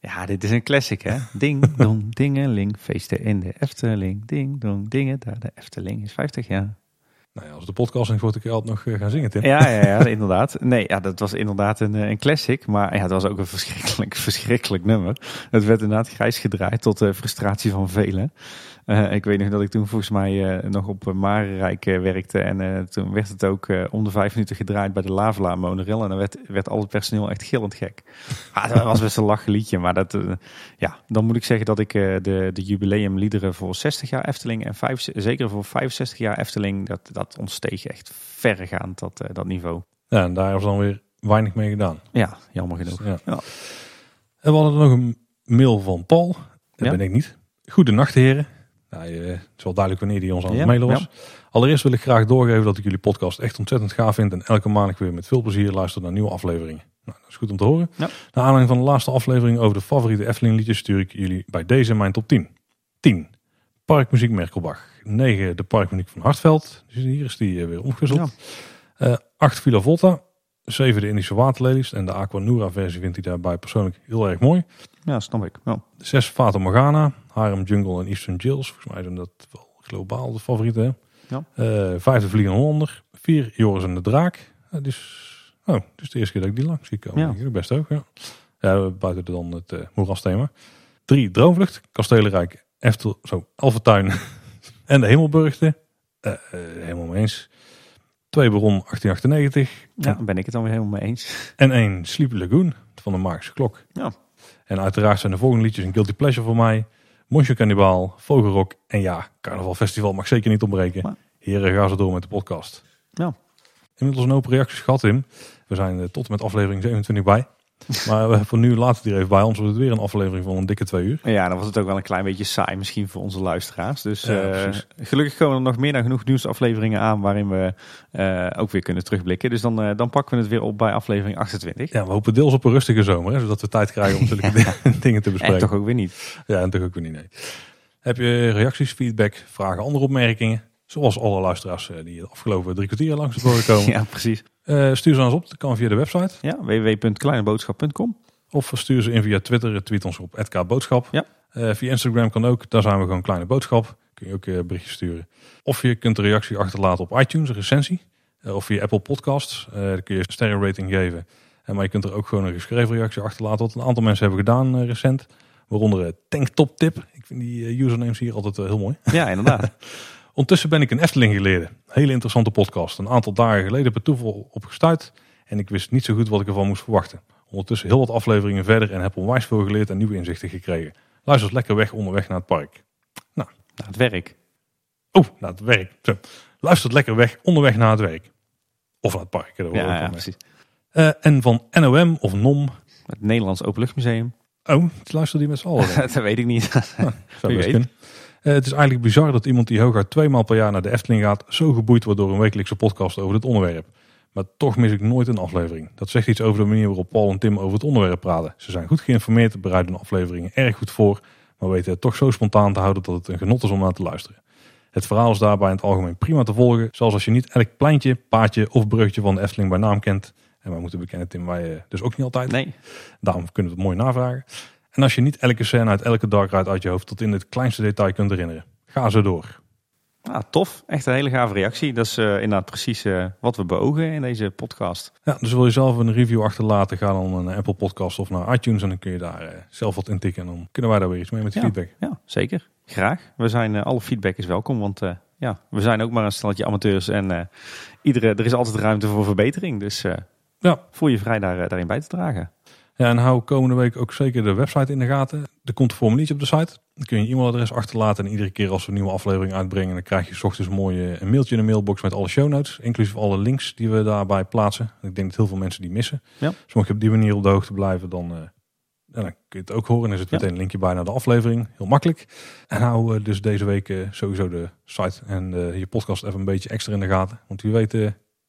Ja, dit is een classic hè. Ding [LAUGHS] dong dingeling, feesten in de Efteling. Ding dong dingen, daar de Efteling is 50 jaar. Nou ja, als de podcast in wordt ik altijd nog eh, gaan zingen, Tim. Ja, ja, ja, [LAUGHS] inderdaad. Nee, ja, dat was inderdaad een, eh, een classic. Maar ja, het was ook een verschrikkelijk, [LAUGHS] verschrikkelijk nummer. Het werd inderdaad grijs gedraaid tot de frustratie van velen. Eh, ik weet nog dat ik toen volgens mij eh, nog op eh, Marenrijk eh, werkte. En eh, toen werd het ook eh, om de vijf minuten gedraaid bij de Lavela monorail. En dan werd, werd al het personeel echt gillend gek. [LAUGHS] Ah, dat was best een lachen liedje. Maar dat, eh, ja, dan moet ik zeggen dat ik eh, de, de jubileumliederen voor 60 jaar Efteling... en vijf, zeker voor 65 jaar Efteling, dat, dat ontsteeg echt verregaand, dat, eh, dat niveau. Ja, en daar hebben ze dan weer weinig mee gedaan. Ja, jammer genoeg. Ja. Ja. En we hadden nog een mail van Paul. Dat Ja. ben ik niet. Goedenacht heren. Nou, eh, het is wel duidelijk wanneer die ons aan het mailen was. Allereerst wil ik graag doorgeven dat ik jullie podcast echt ontzettend gaaf vind. En elke maand weer met veel plezier luister naar nieuwe afleveringen. Nou, dat is goed om te horen. Ja. Naar aanleiding van de laatste aflevering over de favoriete Efteling liedjes stuur ik jullie bij deze mijn top 10. 10. Parkmuziek Merkelbach. 9. De parkmuziek van Hartveld. Dus hier is die eh, weer omgewisseld. Eh 8. Villa Volta. 7. De Indische Waterlelies. En de Aquanura versie vindt hij daarbij persoonlijk heel erg mooi. Ja, snap ik. Ja. 6 Fata Morgana, Harem Jungle en Eastern Jills. Volgens mij zijn dat wel globaal de favorieten. hè? Ja. Eh, vijf de Vliegende Hollander. 4 Joris en de Draak. Uh, dus, oh, het is de eerste keer dat ik die langs zie komen. Ja. Ja. Best ook, ja. ja buiten dan het eh moerasthema. 3 Droomvlucht, Kastelenrijk, Eftel, zo, Alphentuin [LAUGHS] en de Hemelburgte. Eh eh, helemaal mee eens. 2 Baron 1898. ja, daar ben ik het dan weer helemaal mee eens. [LAUGHS] En één Sleepy Lagoon van de Magische Klok. Ja. En uiteraard zijn de volgende liedjes een guilty pleasure voor mij. Monsieur Cannibal, Vogelrok en ja, Carnaval Festival mag zeker niet ontbreken. Maar- Heren, ga zo door met de podcast. Ja. Inmiddels een hoop reacties gehad, Tim. We zijn eh, tot en met aflevering 27 bij. Maar voor nu laat het hier even bij. Anders wordt het weer een aflevering van een dikke twee uur. Ja, dan was het ook wel een klein beetje saai misschien voor onze luisteraars. Dus Ja, eh, gelukkig komen er nog meer dan genoeg nieuwsafleveringen aan waarin we eh, ook weer kunnen terugblikken. Dus dan, eh, dan pakken we het weer op bij aflevering 28. Ja, we hopen deels op een rustige zomer. Hè, zodat we tijd krijgen om [LAUGHS] zulke [LAUGHS] dingen te En bespreken. toch ook weer niet. Ja, en toch ook weer niet, nee. Heb je reacties, feedback, vragen, andere opmerkingen? Zoals alle luisteraars eh, die de afgelopen drie kwartier langs de voren komen. [LAUGHS] Ja, precies. Eh, stuur ze ons op. Dat kan via de website. Ja, www.kleineboodschap.com. Of stuur ze in via Twitter. Tweet ons op @kboodschap. Ja. Eh, via Instagram kan ook. Daar zijn we gewoon Kleine Boodschap. Kun je ook eh, berichtjes sturen. Of je kunt een reactie achterlaten op iTunes, een recensie. Of via Apple Podcasts. Daar kun je een sterrenrating geven. En maar je kunt er ook gewoon een geschreven reactie achterlaten. Wat een aantal mensen hebben gedaan recent. Waaronder Tanktop Tip. Ik vind die usernames hier altijd heel mooi. Ja, inderdaad. [LAUGHS] Ondertussen ben ik een Efteling geleerde. Hele interessante podcast. Een aantal dagen geleden per toeval op gestuurd. En ik wist niet zo goed wat ik ervan moest verwachten. Ondertussen heel wat afleveringen verder en heb onwijs veel geleerd en nieuwe inzichten gekregen. Luister lekker weg onderweg naar het park. Nou, het werk. Oh, naar het werk. Zo. Luister lekker weg onderweg naar het werk. Of naar het park. Ja, ja, precies. Eh, en van NOM of NOM. Het Nederlands Openluchtmuseum. Oh, luister die met z'n allen. [LAUGHS] dat weet ik niet. [LAUGHS] Zou Wie best weet. Eh, het is eigenlijk bizar dat iemand die hooguit twee maal per jaar naar de Efteling gaat, zo geboeid wordt door een wekelijkse podcast over dit onderwerp. Maar toch mis ik nooit een aflevering. Dat zegt iets over de manier waarop Paul en Tim over het onderwerp praten. Ze zijn goed geïnformeerd, bereiden de afleveringen erg goed voor, maar weten het toch zo spontaan te houden dat het een genot is om naar te luisteren. Het verhaal is daarbij in het algemeen prima te volgen, zoals als je niet elk pleintje, paadje of bruggetje van de Efteling bij naam kent. En wij moeten bekennen, Tim, wij eh, dus ook niet altijd. Nee. Daarom kunnen we het mooi navragen. En als je niet elke scène uit elke dark ride uit je hoofd tot in het kleinste detail kunt herinneren, ga zo door. Ah, tof. Echt een hele gave reactie. Dat is eh, inderdaad precies eh, wat we beogen in deze podcast. Ja, dus wil je zelf een review achterlaten, ga dan naar Apple Podcast of naar iTunes en dan kun je daar eh, zelf wat intikken. En dan kunnen wij daar weer iets mee met Ja. feedback. Ja, zeker. Graag. We zijn, alle feedback is welkom, want ja, we zijn ook maar een stelletje amateurs en iedere, er is altijd ruimte voor verbetering. Dus Ja. voel je vrij daar, daarin bij te dragen. Ja, en hou komende week ook zeker de website in de gaten. Er komt een formuliertje op de site. Dan kun je je e-mailadres achterlaten. En iedere keer als we een nieuwe aflevering uitbrengen, dan krijg je 's ochtends een mooie een mailtje in de mailbox met alle show notes. Inclusief alle links die we daarbij plaatsen. Ik denk dat heel veel mensen die missen. Ja. Dus mocht je op die manier op de hoogte blijven, dan, eh, dan kun je het ook horen. En is het meteen een linkje bij naar de aflevering. Heel makkelijk. En hou eh, dus deze week eh, sowieso de site en je podcast even een beetje extra in de gaten. Want wie weet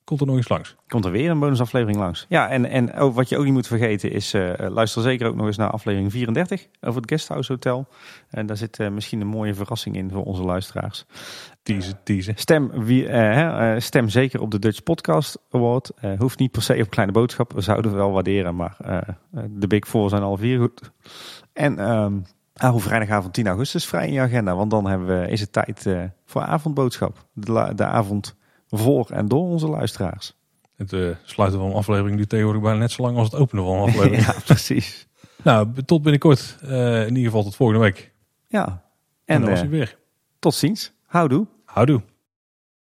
komt er nog eens langs. Komt er weer een bonusaflevering langs. Ja, en, en ook, wat je ook niet moet vergeten is, eh, luister zeker ook nog eens naar aflevering 34 over het Guesthouse Hotel. En daar zit eh, misschien een mooie verrassing in voor onze luisteraars. Teasen, teasen. Stem, wie, eh, eh, stem zeker op de Dutch Podcast Award. Eh, hoeft niet per se op Kleine Boodschap. We zouden wel waarderen, maar eh, eh, de Big Four zijn al vier goed. En ehm hou vrijdagavond 10 augustus vrij in je agenda. Want dan hebben we, is het tijd eh, voor avondboodschap. De, la- de avond voor en door onze luisteraars. Het eh, sluiten van een aflevering die tegenwoordig bijna net zo lang als het openen van een [LAUGHS] aflevering. ja, precies. Nou, tot binnenkort. Eh, in ieder geval tot volgende week. Ja, En, en dan was eh, hij weer. tot ziens. Houdoe. Houdoe.